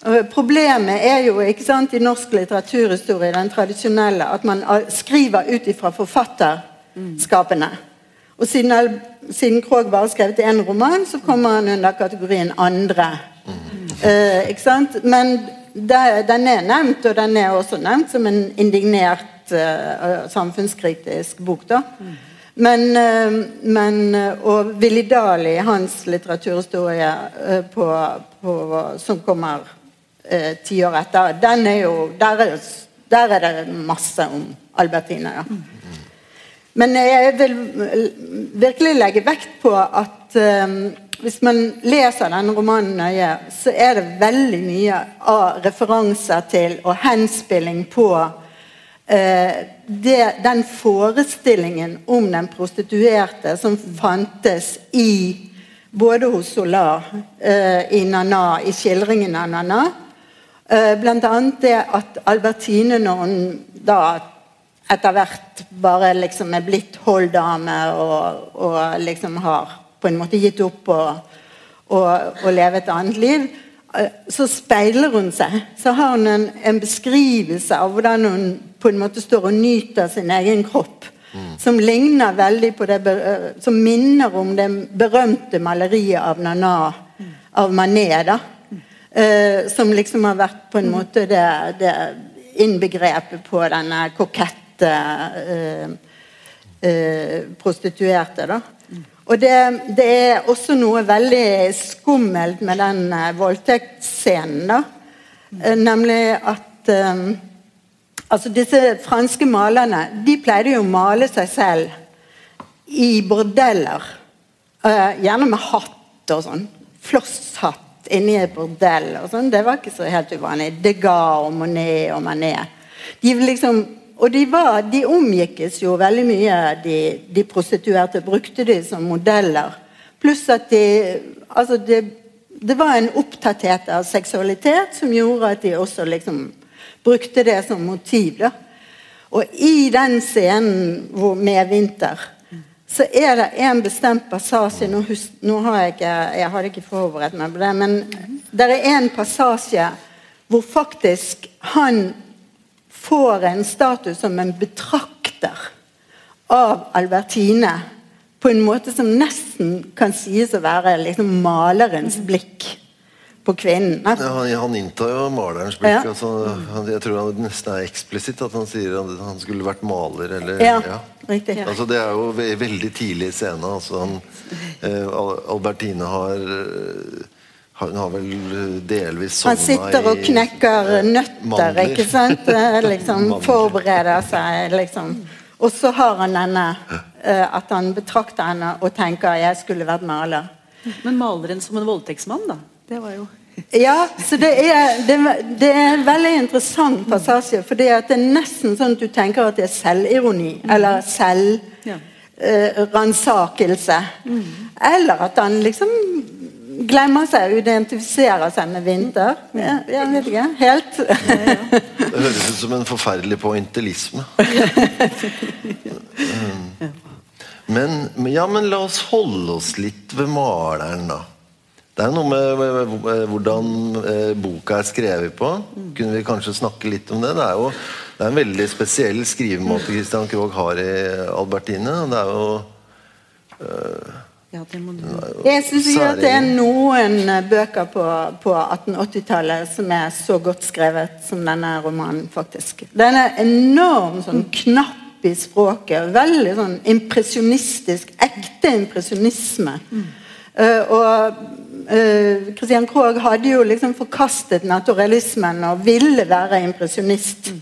Eh, Problemet er jo ikke sant, i norsk litteraturhistorie, den tradisjonelle, at man skriver ut ifra forfatterskapene. Og siden, siden Krogh bare har skrevet én roman, så kommer han under kategorien andre. Eh, ikke sant? Men det, den er nevnt, og den er også nevnt som en indignert eh, samfunnskritisk bok. da. Men, eh, men eh, Og Willy Dahl hans litteraturhistorie eh, på, på, som kommer ti år etter, den er jo, der, er, der er det masse om Albertine. Ja. Men jeg vil eh, virkelig legge vekt på at eh, hvis man leser denne romanen nøye, så er det veldig mye av referanser til og henspilling på uh, det, den forestillingen om den prostituerte som fantes i både hos Solar, uh, i Nana, i skildringen av Nana. Uh, Bl.a. det at Albertine, når hun da etter hvert bare liksom er blitt holddame og, og liksom har på en måte gitt opp og, og, og leve et annet liv, eh, så speiler hun seg. Så har hun en, en beskrivelse av hvordan hun på en måte står og nyter sin egen kropp. Som ligner veldig på det eh, Som minner om det berømte maleriet av Nana av Manet. da Eh, som liksom har vært på en måte det, det innbegrepet på denne kokette eh, eh, prostituerte. da. Og det, det er også noe veldig skummelt med den eh, voldtektsscenen. Eh, nemlig at eh, altså disse franske malerne de pleide jo å male seg selv i bordeller. Eh, gjerne med hatt og sånn. Flosshatt inni et bordell. og sånn, Det var ikke så helt uvanlig. Degas og Monet og Manet. De liksom, og de, var, de omgikkes jo veldig mye, de, de prostituerte. Brukte de som modeller. Pluss at de altså det, det var en opptatthet av seksualitet som gjorde at de også liksom brukte det som motiv. da. Og i den scenen hvor, med Vinter så er det en bestemt passasje Nå, hus, nå har jeg ikke jeg hadde ikke forberedt meg på det, men det er en passasje hvor faktisk han får en status som en betrakter av Albertine på en måte som nesten kan sies å være liksom malerens blikk på kvinnen. Ja, han, han inntar jo malerens blikk. Ja. Altså, han, jeg tror han nesten er eksplisitt at han sier at han skulle vært maler. Eller, Ja, riktig. Altså, det er jo ve veldig tidlig i scenen. Altså, han, eh, Albertine har eh, Hun har vel eh, delvis Han sitter og knekker eh, nøtter, mandler. ikke sant? Eh, Liksom Forbereder seg, liksom. Og så har han denne eh, At han betrakter henne og tenker 'jeg skulle vært maler'. Men maleren som en voldtektsmann, da? Det var jo Ja, så det er, det, det er en veldig interessant passasje. For det er nesten sånn at du tenker at det er selvironi. Eller Ja. selvransakelse. Eller at han liksom glemmer seg og identifiserer seg med Vinter. Jeg, jeg vet ikke helt. Det høres ut som en forferdelig pointillisme. [laughs] Men, ja, men la oss holde oss litt ved maleren, da. Det er noe med, hvordan eh, boka er skrevet på. Kunne vi kanskje snakke litt om det? Det er jo det er en veldig spesiell skrivemåte Christian Krogh har i Albertine. Det er jo Ja, Jeg syns ikke at det er noen eh, bøker på, på 1880-tallet som er så godt skrevet som denne romanen, faktisk. Den er enormt sånn knapp i språket. Veldig sånn impresjonistisk. Ekte impresjonisme. Eh, og uh, Christian Krogh hadde jo liksom forkastet naturalismen og ville være impresjonist.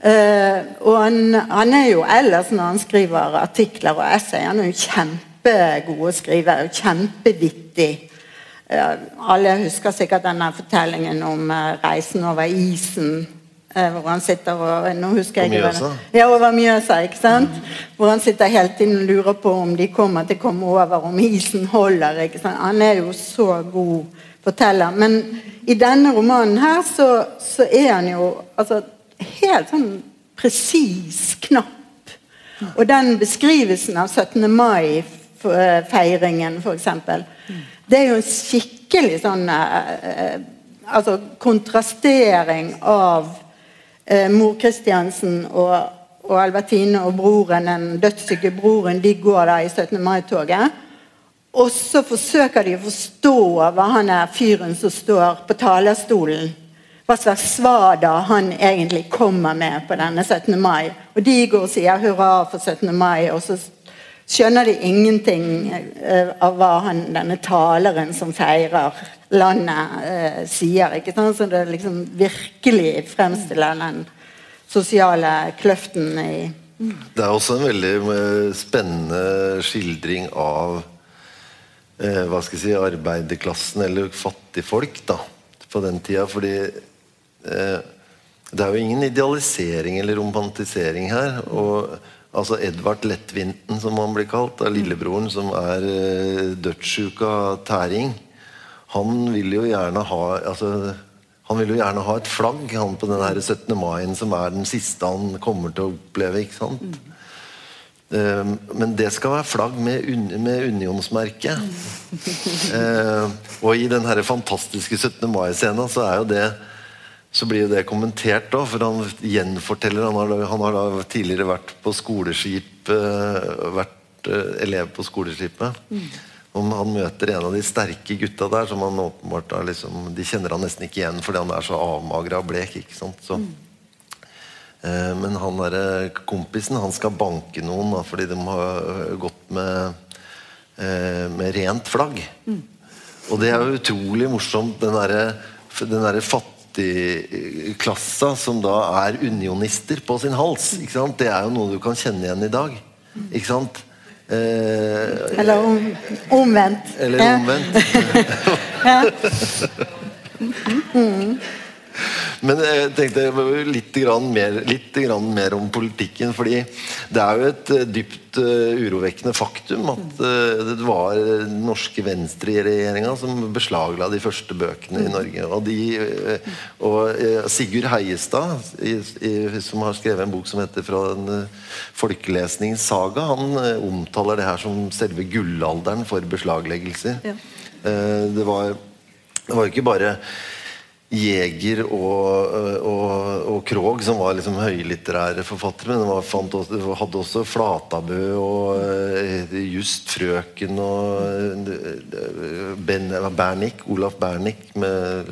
Eh, og han, han er jo ellers, når han skriver artikler og essay, han er jo kjempegod å skrive. og Kjempevittig. Alle husker sikkert denne fortellingen om eh, reisen over isen. eh, hvor han sitter og Nå husker jeg ikke Mjøsa? Ja, over Mjøsa. ikke sant? Hvor han sitter hele tiden og lurer på om de kommer til å komme over, om isen holder. ikke sant? Han er jo så god forteller. Men i denne romanen her så, så er han jo altså, helt sånn presis knapp. Og den beskrivelsen av 17. mai-feiringen, f.eks., det er jo en skikkelig sånn eh, altså kontrastering av eh, mor Kristiansen og, og Albertine og broren, den dødssyke broren, de går da i 17. mai-toget. Og så forsøker de å forstå hva han er fyren som står på talerstolen. Hva slags svar da han egentlig kommer med på denne 17. mai. Og de går og sier hurra for 17. mai, og så skjønner de ingenting uh, av hva han, denne taleren som feirer landet, uh, sier. ikke sant? Så det liksom virkelig fremstiller den sosiale kløften i Det er også en veldig uh, spennende skildring av eh, hva skal jeg si, arbeiderklassen eller fattigfolk da, på den tida. Fordi eh, det er jo ingen idealisering eller romantisering her. og altså Edvard Lettvinten, som han blir kalt, av lillebroren, som er eh, dødssjuk av tæring. Han vil jo gjerne ha altså, han vil jo gjerne ha et flagg han på den her 17. mai, som er den siste han kommer til å oppleve. ikke sant? Uh, men det skal være flagg med, un med unionsmerke. Uh, og i den her fantastiske 17. mai-scenen så er jo det så blir det kommentert, da, for han gjenforteller Han har, han har da tidligere vært på skoleskip uh, vært elev på skoleskipet. Mm. Og han møter en av de sterke gutta der som han åpenbart er liksom, De kjenner han nesten ikke igjen fordi han er så avmagra og blek. ikke sant? Så, mm. Eh, men han der, kompisen han skal banke noen da, fordi de har eh, gått med, eh, med rent flagg. Mm. Og det er jo utrolig morsomt, den derre der fattigklassa som da er unionister på sin hals. Det er jo noe du kan kjenne igjen i dag. Ikke sant? Eh, eller om, omvendt. Eller omvendt. ja. [laughs] mm. Men jeg tenkte litt, mer, litt mer om politikken. fordi det er jo et eh, dypt uh, urovekkende faktum at det var den norske venstreregjeringa som beslagla de første bøkene i Norge. Og, de, og Sigurd Heiestad, som har skrevet en bok som heter 'Fra en folkelesningssaga', han omtaler det her som selve gullalderen for beslagleggelser. Ja. det var det var jo ikke bare Jæger og, og, og, Krog, som var liksom høylitterære forfattere. Men det også, hadde også Flatabø og uh, Just Frøken og uh, ben, Bernik, Olaf Bernik med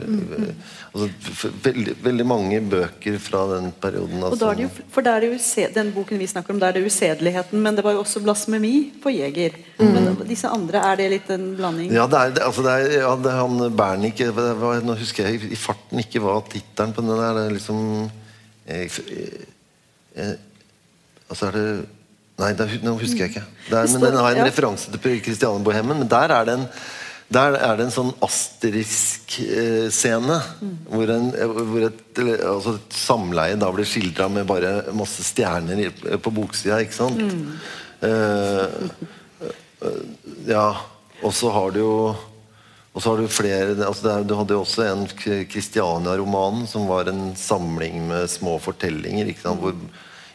altså, veldig, veldig, mange bøker fra den perioden. Altså. Da det jo, for der er jo, Den boken vi snakker om, der er det usedeligheten, men det var jo også blasfemi på Jæger. Mm. Men disse andre, er det litt en blanding? Ja, det er, altså det er, ja, det er han Bernik Nå husker jeg i farten ikke hva tittelen på den er. Det er liksom eh, eh, Altså er det Nei, det, nå husker jeg ikke. Er, men Den har en referanse til Christiane Bohemen. Men der er det en, der er det en sånn asterisk eh, scene. Mm. Hvor, en, hvor et, altså et, samleie da blir skildra med bare masse stjerner på boksida. Ikke sant? Mm. Eh, eh, ja. Og så har du jo og så har Du flere, altså er, du hadde jo også en Kristiania-roman som var en samling med små fortellinger. hvor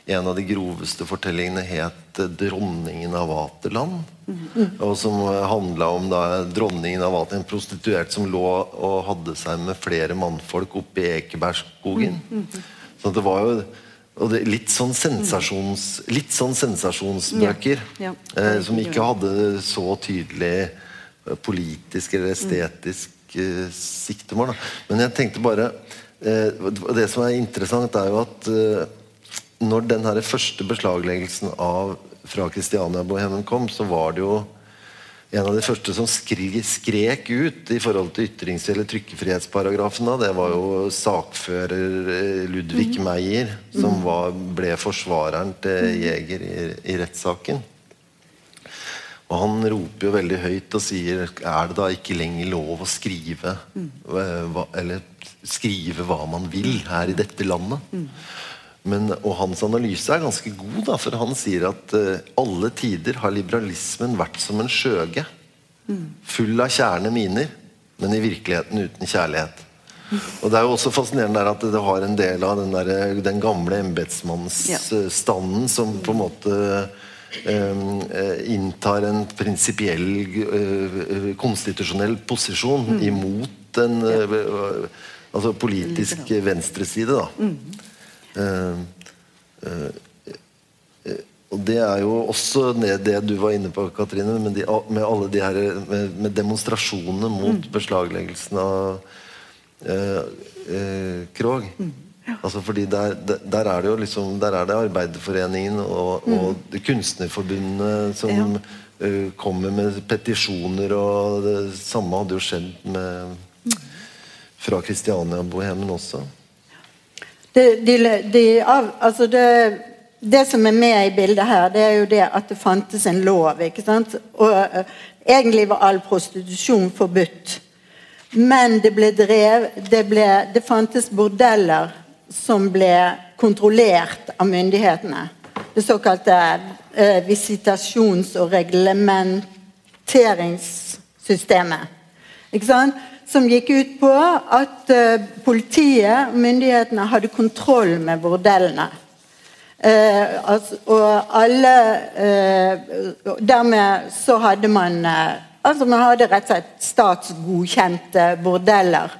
en av de groveste fortellingene het 'Dronningen av Vaterland'. Mm. Og som handla om da, dronningen av Vaterland, en prostituert som lå og hadde seg med flere mannfolk oppe i Ekebergskogen. Mm. Så det var jo det, litt, sånn litt sånn sensasjonsbøker ja. Ja. Eh, som ikke hadde så tydelig politisk eller estetisk uh, siktemål. Men jeg tenkte bare eh, Det som er interessant, er jo at eh, når den her første beslagleggelsen av fra Kristiania-bohemen kom, så var det jo en av de første som skrek ut i forhold til ytrings- eller trykkefrihetsparagrafen. Da, det var jo sakfører Ludvig mm. Meyer, som var, ble forsvareren til Jeger i, i rettssaken. Og han roper jo veldig høyt og sier Er det da ikke lenger lov å skrive mm. hva, Eller skrive hva man vil her i dette landet? Mm. Men, og hans analyse er ganske god, da, for han sier at uh, alle tider har liberalismen vært som en skjøge. Mm. Full av kjærende miner, men i virkeligheten uten kjærlighet. Og Det er jo også fascinerende at det har en del av den, der, den gamle embetsmannsstanden som på en måte inntar en prinsipiell eh, konstitusjonell posisjon Mm. imot en eh, altså politisk venstreside. da. Eh, eh, eh, og Det er jo også det, det du var inne på, Katrine, med, de, med alle de her med, med demonstrasjonene mot beslagleggelsen av eh, eh, Krog. Altså fordi der, der, er det jo liksom Der er det Arbeiderforeningen og, og Kunstnerforbundet som eh, kommer med petisjoner, og det samme hadde jo skjedd med fra Kristiania-bohemen også. Det, de, de, av, altså det, det som er med i bildet her, det er jo det at det fantes en lov. ikke sant? Og uh, Egentlig var all prostitusjon forbudt. Men det ble drev, det, ble, det fantes bordeller som ble kontrollert av myndighetene. Det såkalte eh, visitasjons- og reglementeringssystemet. Som gikk ut på at eh, politiet og myndighetene hadde kontroll med bordellene. Eh, altså, og alle eh, Dermed så hadde man Altså Man hadde rett og slett statsgodkjente bordeller.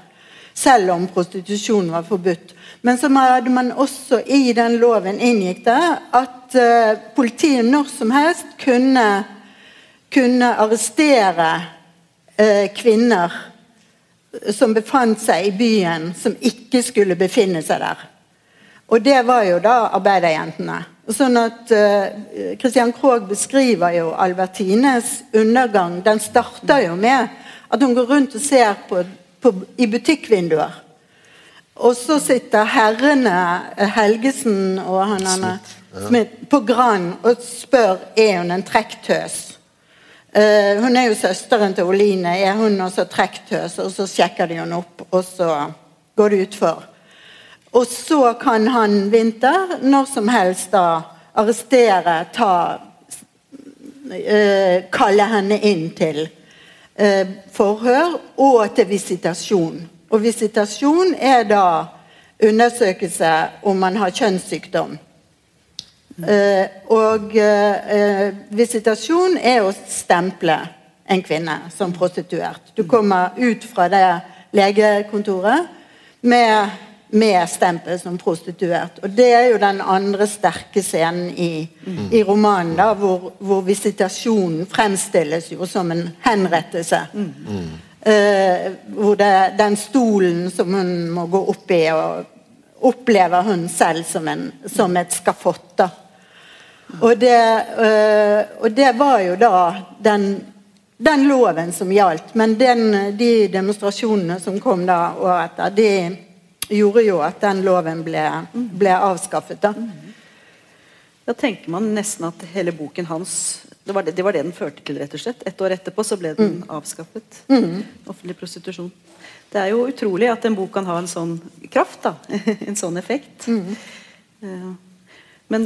Selv om prostitusjon var forbudt. Men så hadde man også i den loven inngikk det at eh, politiet når som helst kunne, kunne arrestere eh, kvinner som befant seg i byen, som ikke skulle befinne seg der. Og det var jo da arbeiderjentene. Sånn at uh, Christian Krogh beskriver jo Albertines undergang. Den starter jo med at hun går rundt og ser på, på, i butikkvinduer. Og så sitter herrene eh, Helgesen og han Smith. Smith på Grand og spør er hun en trekktøs. Uh, hun er jo søsteren til Oline. Er hun også trekktøs? Og så sjekker de henne opp, og så går det utfor. Og så kan han Winter når som helst da arrestere, ta uh, Kalle henne inn til uh, forhør og til visitasjon. Og visitasjon er da undersøkelse om man har kjønnssykdom. Uh, og visitasjon er å stemple en kvinne som prostituert. Du kommer ut fra det legekontoret med med stempel som prostituert. Og Det er jo den andre sterke scenen i, mm. i romanen, da, hvor, hvor, visitasjonen fremstilles jo som en henrettelse. Mm. Uh, hvor det, den stolen som hun må gå opp i, og opplever hun selv som, en, som et skafott. da. Og det, uh, og det var jo da den den loven som gjaldt. Men den, de demonstrasjonene som kom da året etter, de gjorde jo at den loven ble, ble avskaffet. Da. da tenker man nesten at hele boken hans det var det, det var det, den førte til, rett og slett. Et år etterpå så ble den mm. avskaffet. Mm. Offentlig prostitusjon. Det er jo utrolig at en bok kan ha en sånn kraft. da, [laughs] En sånn effekt. Mm. Uh, men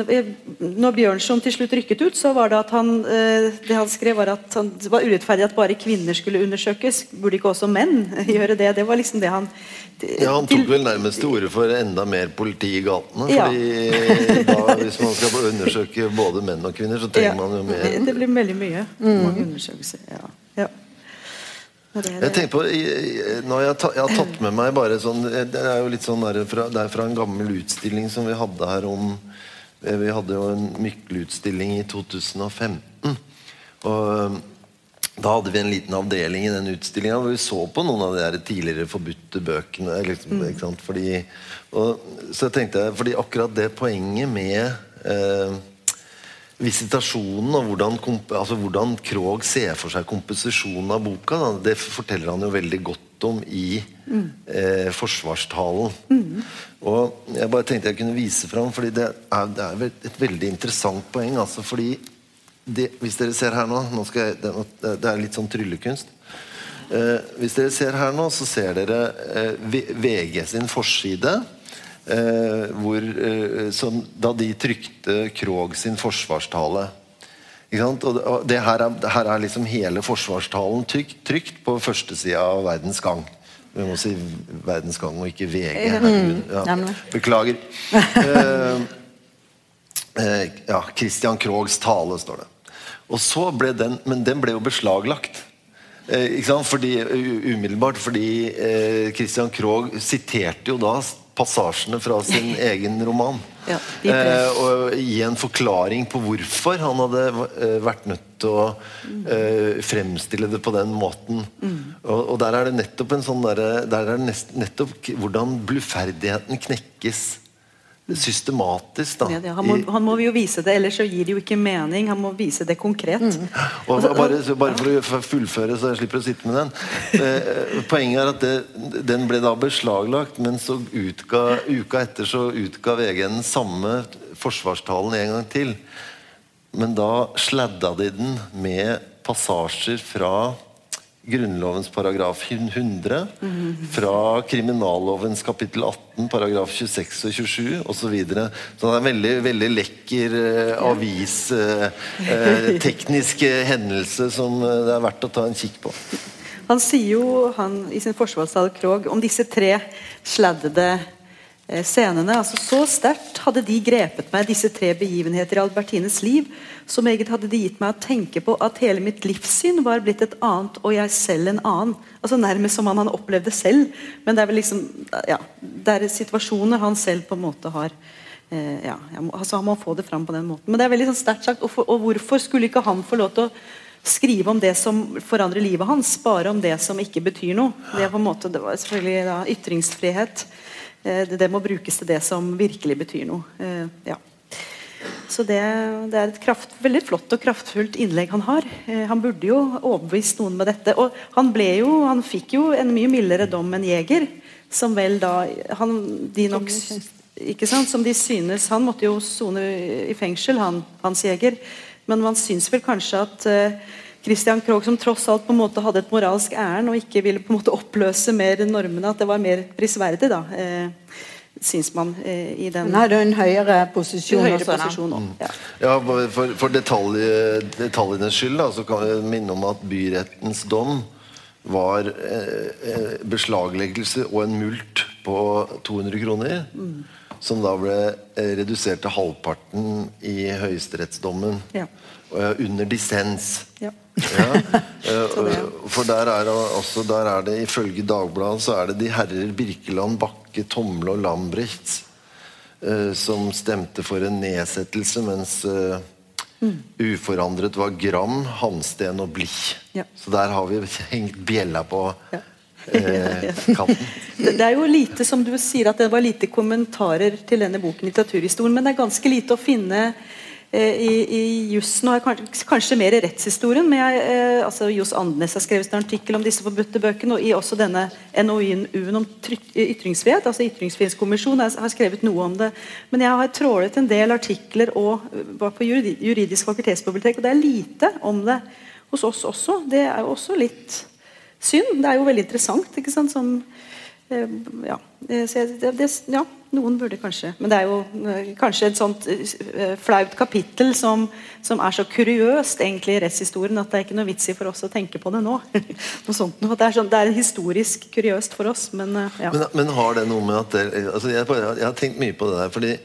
når Bjørnson til slutt rykket ut, så var det at han det han skrev var at han, det var urettferdig at bare kvinner skulle undersøkes. Burde ikke også menn [laughs] gjøre det? Det var liksom det han Ja, Han tok vel nærmest til orde for enda mer politi i gatene. fordi da, Hvis man skal undersøke både menn og kvinner, så trenger ja. man jo mer. Det blir veldig mye. Mange undersøkelser. ja. ja. Jeg tenker på, når jeg, jeg, har tatt med meg bare sånn Det er jo litt sånn der det er fra en gammel utstilling som vi hadde her om vi hadde jo en Mykle-utstilling i 2015. Og da hadde vi en liten avdeling i den utstillinga hvor vi så på noen av de der tidligere forbudte bøkene. Liksom, mm. fordi, og, så jeg tenkte, fordi akkurat det poenget med eh, visitasjonen og hvordan, altså hvordan Krog ser for seg komposisjonen av boka, da, det forteller han jo veldig godt om i mm. eh, forsvarstalen. Mm. Og jeg bare tenkte jeg kunne vise fram, fordi det er, det er et veldig interessant poeng. altså fordi det, Hvis dere ser her nå, nå jeg, det, det, er litt sånn tryllekunst. Eh, hvis dere ser her nå, så ser dere eh, VG sin forside. Eh, hvor, eh, som, da de trykte Krog sin forsvarstale. Og det her er, her er liksom hele forsvarstalen trykt, trykt på førstesida av Verdens Gang. Vi må si Verdens Gang og ikke VG. Ja. Beklager. [laughs] Eh, eh, ja, Christian Krogs tale, står det. Og så ble den, Men den ble jo beslaglagt. Eh, ikke sant? Fordi, umiddelbart fordi eh, Christian Krogh siterte jo da passasjene fra sin [laughs] egen roman. Ja, eh, og gi en forklaring på hvorfor han hadde eh, vært nødt til å eh, fremstille det på den måten. Og, og der er det nettopp en sånn der, Der er det nest, nettopp hvordan bluferdigheten knekkes systematisk. da Ja, ja. han, må, han må jo vise det, ellers så gir det jo ikke mening. Han må vise det konkret. Og Altså, bare, bare for å fullføre, så jeg slipper å sitte med den. Eh, poenget er at det, den ble da beslaglagt, men så utga, uka etter så utga VG den samme forsvarstalen en gang til. Men da sladda de den med passasjer fra Grunnlovens paragraf 100, fra kriminallovens kapittel 18, paragraf 26 og 27 osv. Så, videre. så det er en veldig, veldig lekker eh, avis, eh, eh, eh, hendelse som eh, det er verdt å ta en kikk på. Han sier jo han, i sin forsvarstale Krog om disse tre sladdede scenene. altså Så sterkt hadde de grepet meg, disse tre begivenheter i Albertines liv. Så meget hadde de gitt meg å tenke på at hele mitt livssyn var blitt et annet, og jeg selv en annen. Altså Nærmest som om han opplevde selv. Men det er vel liksom ja, det er situasjoner han selv på en måte har eh, ja, altså Han må få det fram på den måten. Men det er veldig sånn sterkt sagt. Og, for, og hvorfor skulle ikke han få lov til å skrive om det som forandrer livet hans, bare om det som ikke betyr noe. Det, på en måte, det var selvfølgelig da, ytringsfrihet. Eh, det, må brukes til det som virkelig betyr noe. Eh, ja. Så det, det er et kraft, veldig flott og kraftfullt innlegg han har. Eh, han burde jo overbevist noen med dette. Og han, ble jo, han fikk jo en mye mildere dom enn Jeger, som vel da han, de nok, ikke sant, Som de synes Han måtte jo sone i fengsel, han, Hans Jeger. Men man syns vel kanskje at eh, Christian Krogh, som tross alt på en måte hadde et moralsk ærend og ikke ville på en måte oppløse mer normene, at det var mer prisverdig, da, eh, syns man eh, i den Han hadde en høyere posisjon høyere også. posisjon også. Ja. Ja, For, for detalj, detaljenes skyld da, så kan jeg minne om at byrettens dom var eh, eh, beslagleggelse og en mult på 200 kroner. Som da ble eh, redusert til halvparten i høyesterettsdommen. Ja. eh, under dissens. Ja. Ja, [laughs] eh, for der er, også, der er det ifølge Dagbladet så er det de herrer Birkeland, Bakke, Tomle og Lambrecht eh, som stemte for en nedsettelse, mens eh, uforandret var Gram, Hansten og Blich. Ja. Så der har vi [laughs] hengt bjella på Ja. eh. [laughs] Det, er jo lite, som du sier, at det var lite kommentarer til denne boken, litteraturhistorien, men det er ganske lite å finne i, i jussen, og kanskje, kanskje mer i rettshistorien. Men jeg, eh, altså Johs Andenes har skrevet en artikkel om disse forbudte bøkene, og i også denne NOU-en om tryk- ytringsfrihet, altså Ytringsfrihetskommisjonen, har skrevet noe om det. Men jeg har trålet en del artikler og eh, var på juridi- juridisk fakultetsbibliotek, og det er lite om det hos oss også. Det er jo også litt synd. Det er jo veldig interessant. ikke sant, som eh, ja, eh, det, det, ja, noen burde kanskje Men det er jo eh, kanskje et sånt eh, flaut kapittel som, som er så kuriøst egentlig i rettshistorien at det er ikke noe vits i for oss å tenke på det nå. [laughs] noe sånt, noe. det, er sånn, det er historisk kuriøst for oss, men eh, ja. Men, men har det noe med at det, altså jeg, bare, jeg har tenkt mye på det der. fordi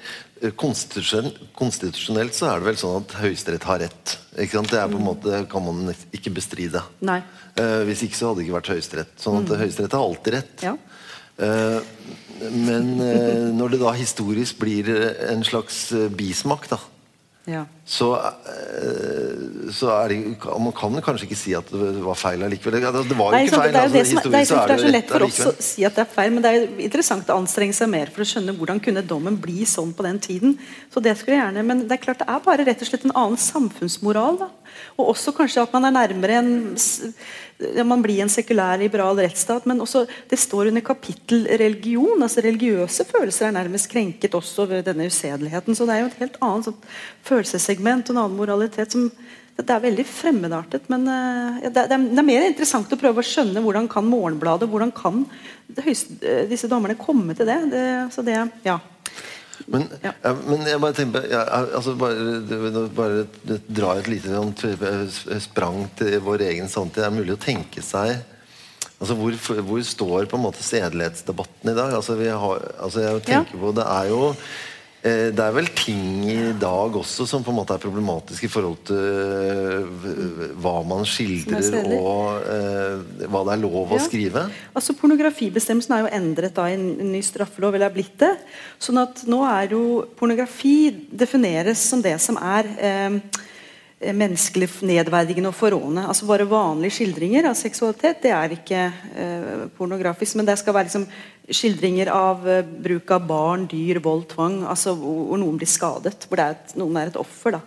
konstitusjonelt, Konstitusjonelt så er det vel sånn at Høyesterett har rett. Det er på en måte kan man ikke bestride. Nei. Eh, hvis ikke så hadde det ikke vært Høyesterett. Sånn at Høyesterett har alltid rett. Ja. Eh, men eh, når det da historisk blir eh, en slags bismak, da, ja. så, så er det Man kan kanskje ikke si at det var feil allikevel. Det det var jo Nei, ikke sant, feil. det er jo det altså, som er, det er, så det er så lett for oss å si at det er feil, men det er interessant å anstrenge seg mer for å skjønne hvordan kunne dommen bli sånn på den tiden. Så det skulle jeg gjerne, Men det er klart det er bare rett og slett en annen samfunnsmoral. da. Og også kanskje at man er nærmere en Man blir en sekulær, liberal rettsstat, men også det står under kapittel religion. altså Religiøse følelser er nærmest krenket også ved denne usedeligheten. Så det er jo et helt annet sånn, følelsessegment og en annen moralitet som det er veldig fremmedartet, men eh, ja, det, er, det er mer interessant å prøve å skjønne hvordan kan Morgenbladet hvordan kan høyeste, eh, disse dommerne komme til det. det det, ja. Men, Ja. ja, men jeg bare tenker ja, altså bare, bare dra et lite sånn sprang til vår egen samtid. Det er mulig å tenke seg Altså hvor, hvor står på en måte sedelighetsdebatten i dag? Altså, vi har, altså jeg tenker på Det er jo eh, det er vel ting i dag også som på en måte er problematisk i forhold til eh, hva man skildrer og eh, hva det er lov å skrive. Altså Pornografibestemmelsen er jo endret da i en ny straffelov, eller er blitt det. sånn at nå er jo pornografi defineres som det som er eh, Eh, menneskelig nedverdigende og forrådende. Altså Bare vanlige skildringer av seksualitet det er ikke eh, pornografisk. Men det skal være liksom, skildringer av eh, bruk av barn, dyr, vold, tvang. altså Hvor noen blir skadet. Hvor er et, noen er et offer. da.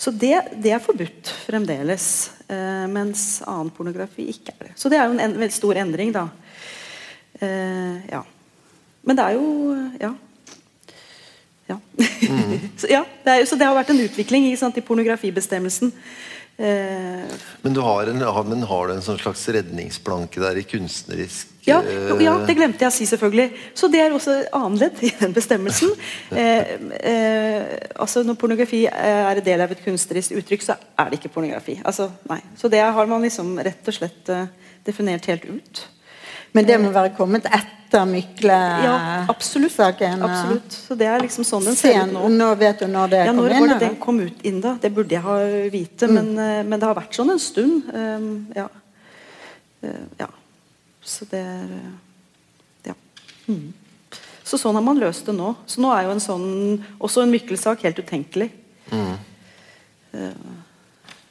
Så det, det er forbudt fremdeles. Eh, mens annen pornografi ikke er det. Så det er jo en, en veldig stor endring, da. Eh, ja. Men det er jo Ja. Ja. Mm. [laughs] så, ja det er, så, det har vært en utvikling sant, i pornografibestemmelsen. Eh, men, du har en, men har du en sånn slags redningsplanke der i kunstnerisk ja, jo, ja, det glemte jeg å si, selvfølgelig. Så det er også annerledes i den bestemmelsen. [laughs] Eh, eh, altså Når pornografi er en del av et kunstnerisk uttrykk, så er det ikke pornografi. Altså, nei. Så det har man liksom rett og slett uh, definert helt ut. Men det må være kommet etter Mykle-saken? Ja, absolutt. absolutt. Så det er liksom sånn den ser ut nå. Nå vet du når det ja, kom når inn? Når den kom ut inn, da? Det burde jeg ha vite, mm. men, eh, men, det har vært sånn en stund. Um, ja. Uh, ja. Så det er Ja. Mm. Så sånn har man løst det nå. Så nå er jo en sånn, også en Mykle-sak helt utenkelig. Mm. Uh,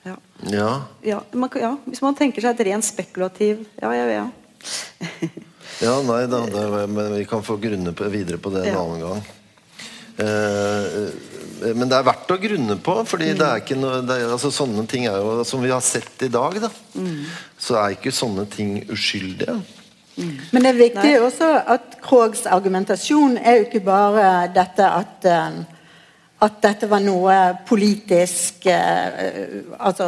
ja. Ja. Ja, man, ja. Hvis man tenker seg et rent spekulativ Ja, ja, ja. [laughs] ja, nei da, det, men vi kan få grunne på, videre på det en ja. annen gang. Eh, eh, men det er verdt å grunne på, fordi mm. det er ikke noe er, altså, Sånne ting er jo Som vi har sett i dag, da, mm. så er ikke sånne ting uskyldige. Mm. Men det er viktig Nei. også at Krogs argumentasjon er jo ikke bare dette at um, at dette var noe politisk uh, altså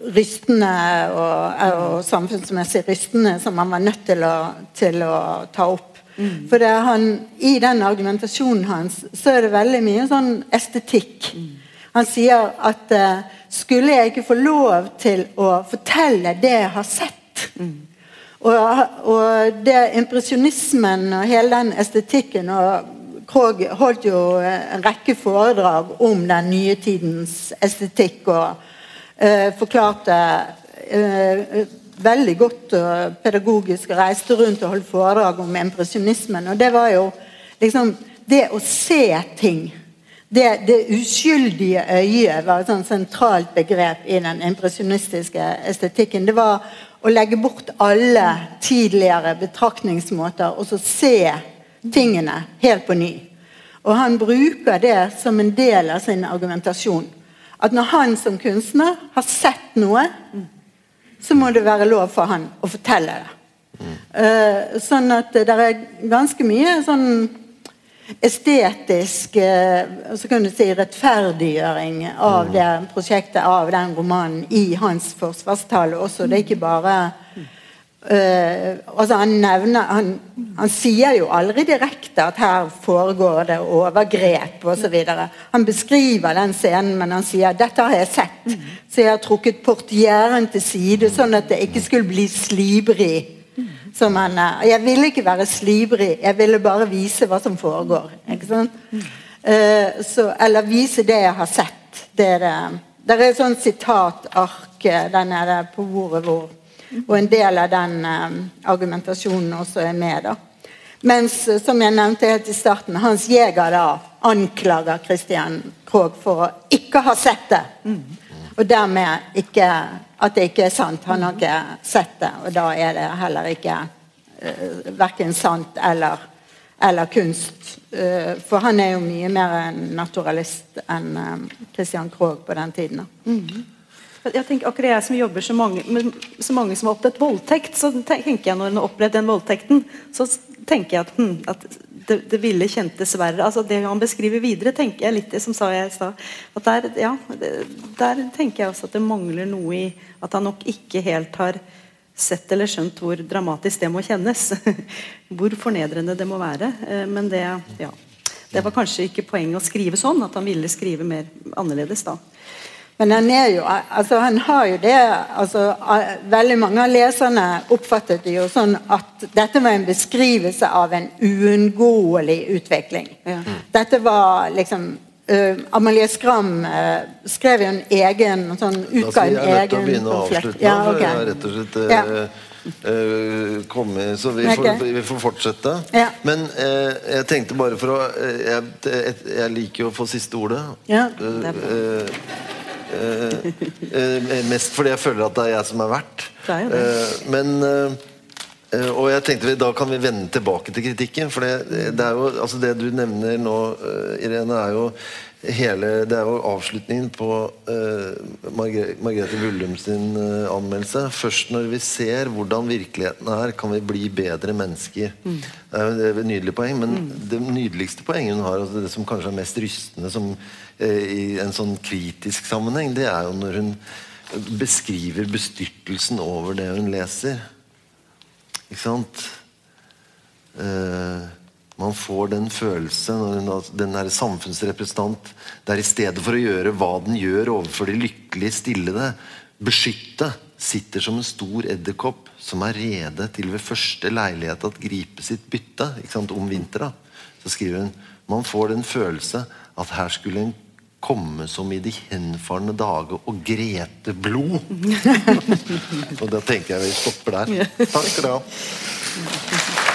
rystende og, og, samfunnsmessig rystende som han var nødt til å, til å ta opp. Mm. For han, I den argumentasjonen hans så er det veldig mye sånn estetikk. Mm. Han sier at uh, skulle jeg ikke få lov til å fortelle det jeg har sett mm. og, og, det impresjonismen og hele den estetikken og Krog holdt jo en rekke foredrag om den nye tidens estetikk og eh, forklarte eh, veldig godt og pedagogisk og reiste rundt og holdt foredrag om impresjonismen. Og det var jo liksom Det å se ting det, det uskyldige øyet var et sånt sentralt begrep i den impresjonistiske estetikken. Det var å legge bort alle tidligere betraktningsmåter og så se tingene helt på ny. Og han bruker det som en del av sin argumentasjon at når han som kunstner har sett noe, så må det være lov for han å fortelle det. Uh, sånn at det er ganske mye sånn estetisk uh, så kan du si rettferdiggjøring av det prosjektet, av den romanen, i hans forsvarstale også. Det er ikke bare Uh, altså han, nevner, han, han, sier jo aldri direkte at her foregår det overgrep osv. Han beskriver den scenen, men han sier dette har jeg sett. Så jeg har trukket portieren til side, sånn at det ikke skulle bli slibrig. Som han, jeg ville ikke være slibrig, jeg ville bare vise hva som foregår. ikke sant? Uh, så, eller vise det jeg har sett. Det er, det. det er et sånt sitatark der nede på bordet hvor og en del av den eh, argumentasjonen også er med. da. Mens, eh, som jeg nevnte helt i starten, Hans Jæger da anklager Christian Krogh for å ikke ha sett det. Og dermed ikke, at det ikke er sant. Han har ikke sett det, og da er det heller ikke uh, verken sant eller, eller kunst. Uh, for han er jo mye mer naturalist enn um, Christian Krogh på den tiden. Mm. Jeg tenker akkurat jeg som jobber så mange, med så mange som har opplevd voldtekt, så tenker jeg når en har opplevd den voldtekten, så tenker jeg at, hm, at det, det, ville kjentes verre. altså Det han beskriver videre, tenker jeg litt som sa jeg i stad. Der, ja, der tenker jeg også at det mangler noe i at han nok ikke helt har sett eller skjønt hvor dramatisk det må kjennes. [laughs] hvor fornedrende det må være. Eh, men det, ja, det var kanskje ikke poenget å skrive sånn, at han ville skrive mer annerledes da. Men han er jo altså Han har jo det altså, Veldig mange av leserne oppfattet det jo sånn at dette var en beskrivelse av en uunngåelig utvikling. Ja. Dette var liksom uh, Amalie Skram uh, skrev jo en egen sånn, utga en jeg nødt til å begynne å avslutte nå. Ja, okay. jeg har rett og slett Ja. Uh, eh, komme Så vi okay. får, vi får fortsette. Ja. Men uh, jeg tenkte bare for å uh, jeg, jeg, jeg liker jo å få siste ordet. Ja, Eh, eh, mest fordi jeg føler at det er jeg som er vert. Er. Eh, men Og jeg tenkte vi- Da kan vi vende tilbake til kritikken. For det, det er jo altså det du nevner nå, Irene, er jo hele Det er jo avslutningen på uh, Margre Margrethe Vullum sin eh, anmeldelse. Først når vi ser hvordan virkeligheten er, kan vi bli bedre mennesker. Mm. Det er jo et nydelig poeng, men det nydeligste poenget hun har, altså det som kanskje er mest rystende som, i en sånn kritisk sammenheng, det er jo når hun beskriver bestyrtelsen over det hun leser. Ikke sant? Uh, man får den følelse når hun, den er samfunnsrepresentant der i stedet for å gjøre hva den gjør overfor de lykkelige stillede, beskytte, sitter som en stor edderkopp som er rede til ved første leilighet at gripe sitt bytte. Ikke sant? Om vinteren. Så skriver hun man får den følelse at her skulle en komme som i de henfarne dager og grete blod. [laughs] og da tenker jeg vi stopper der. Takk skal du ha.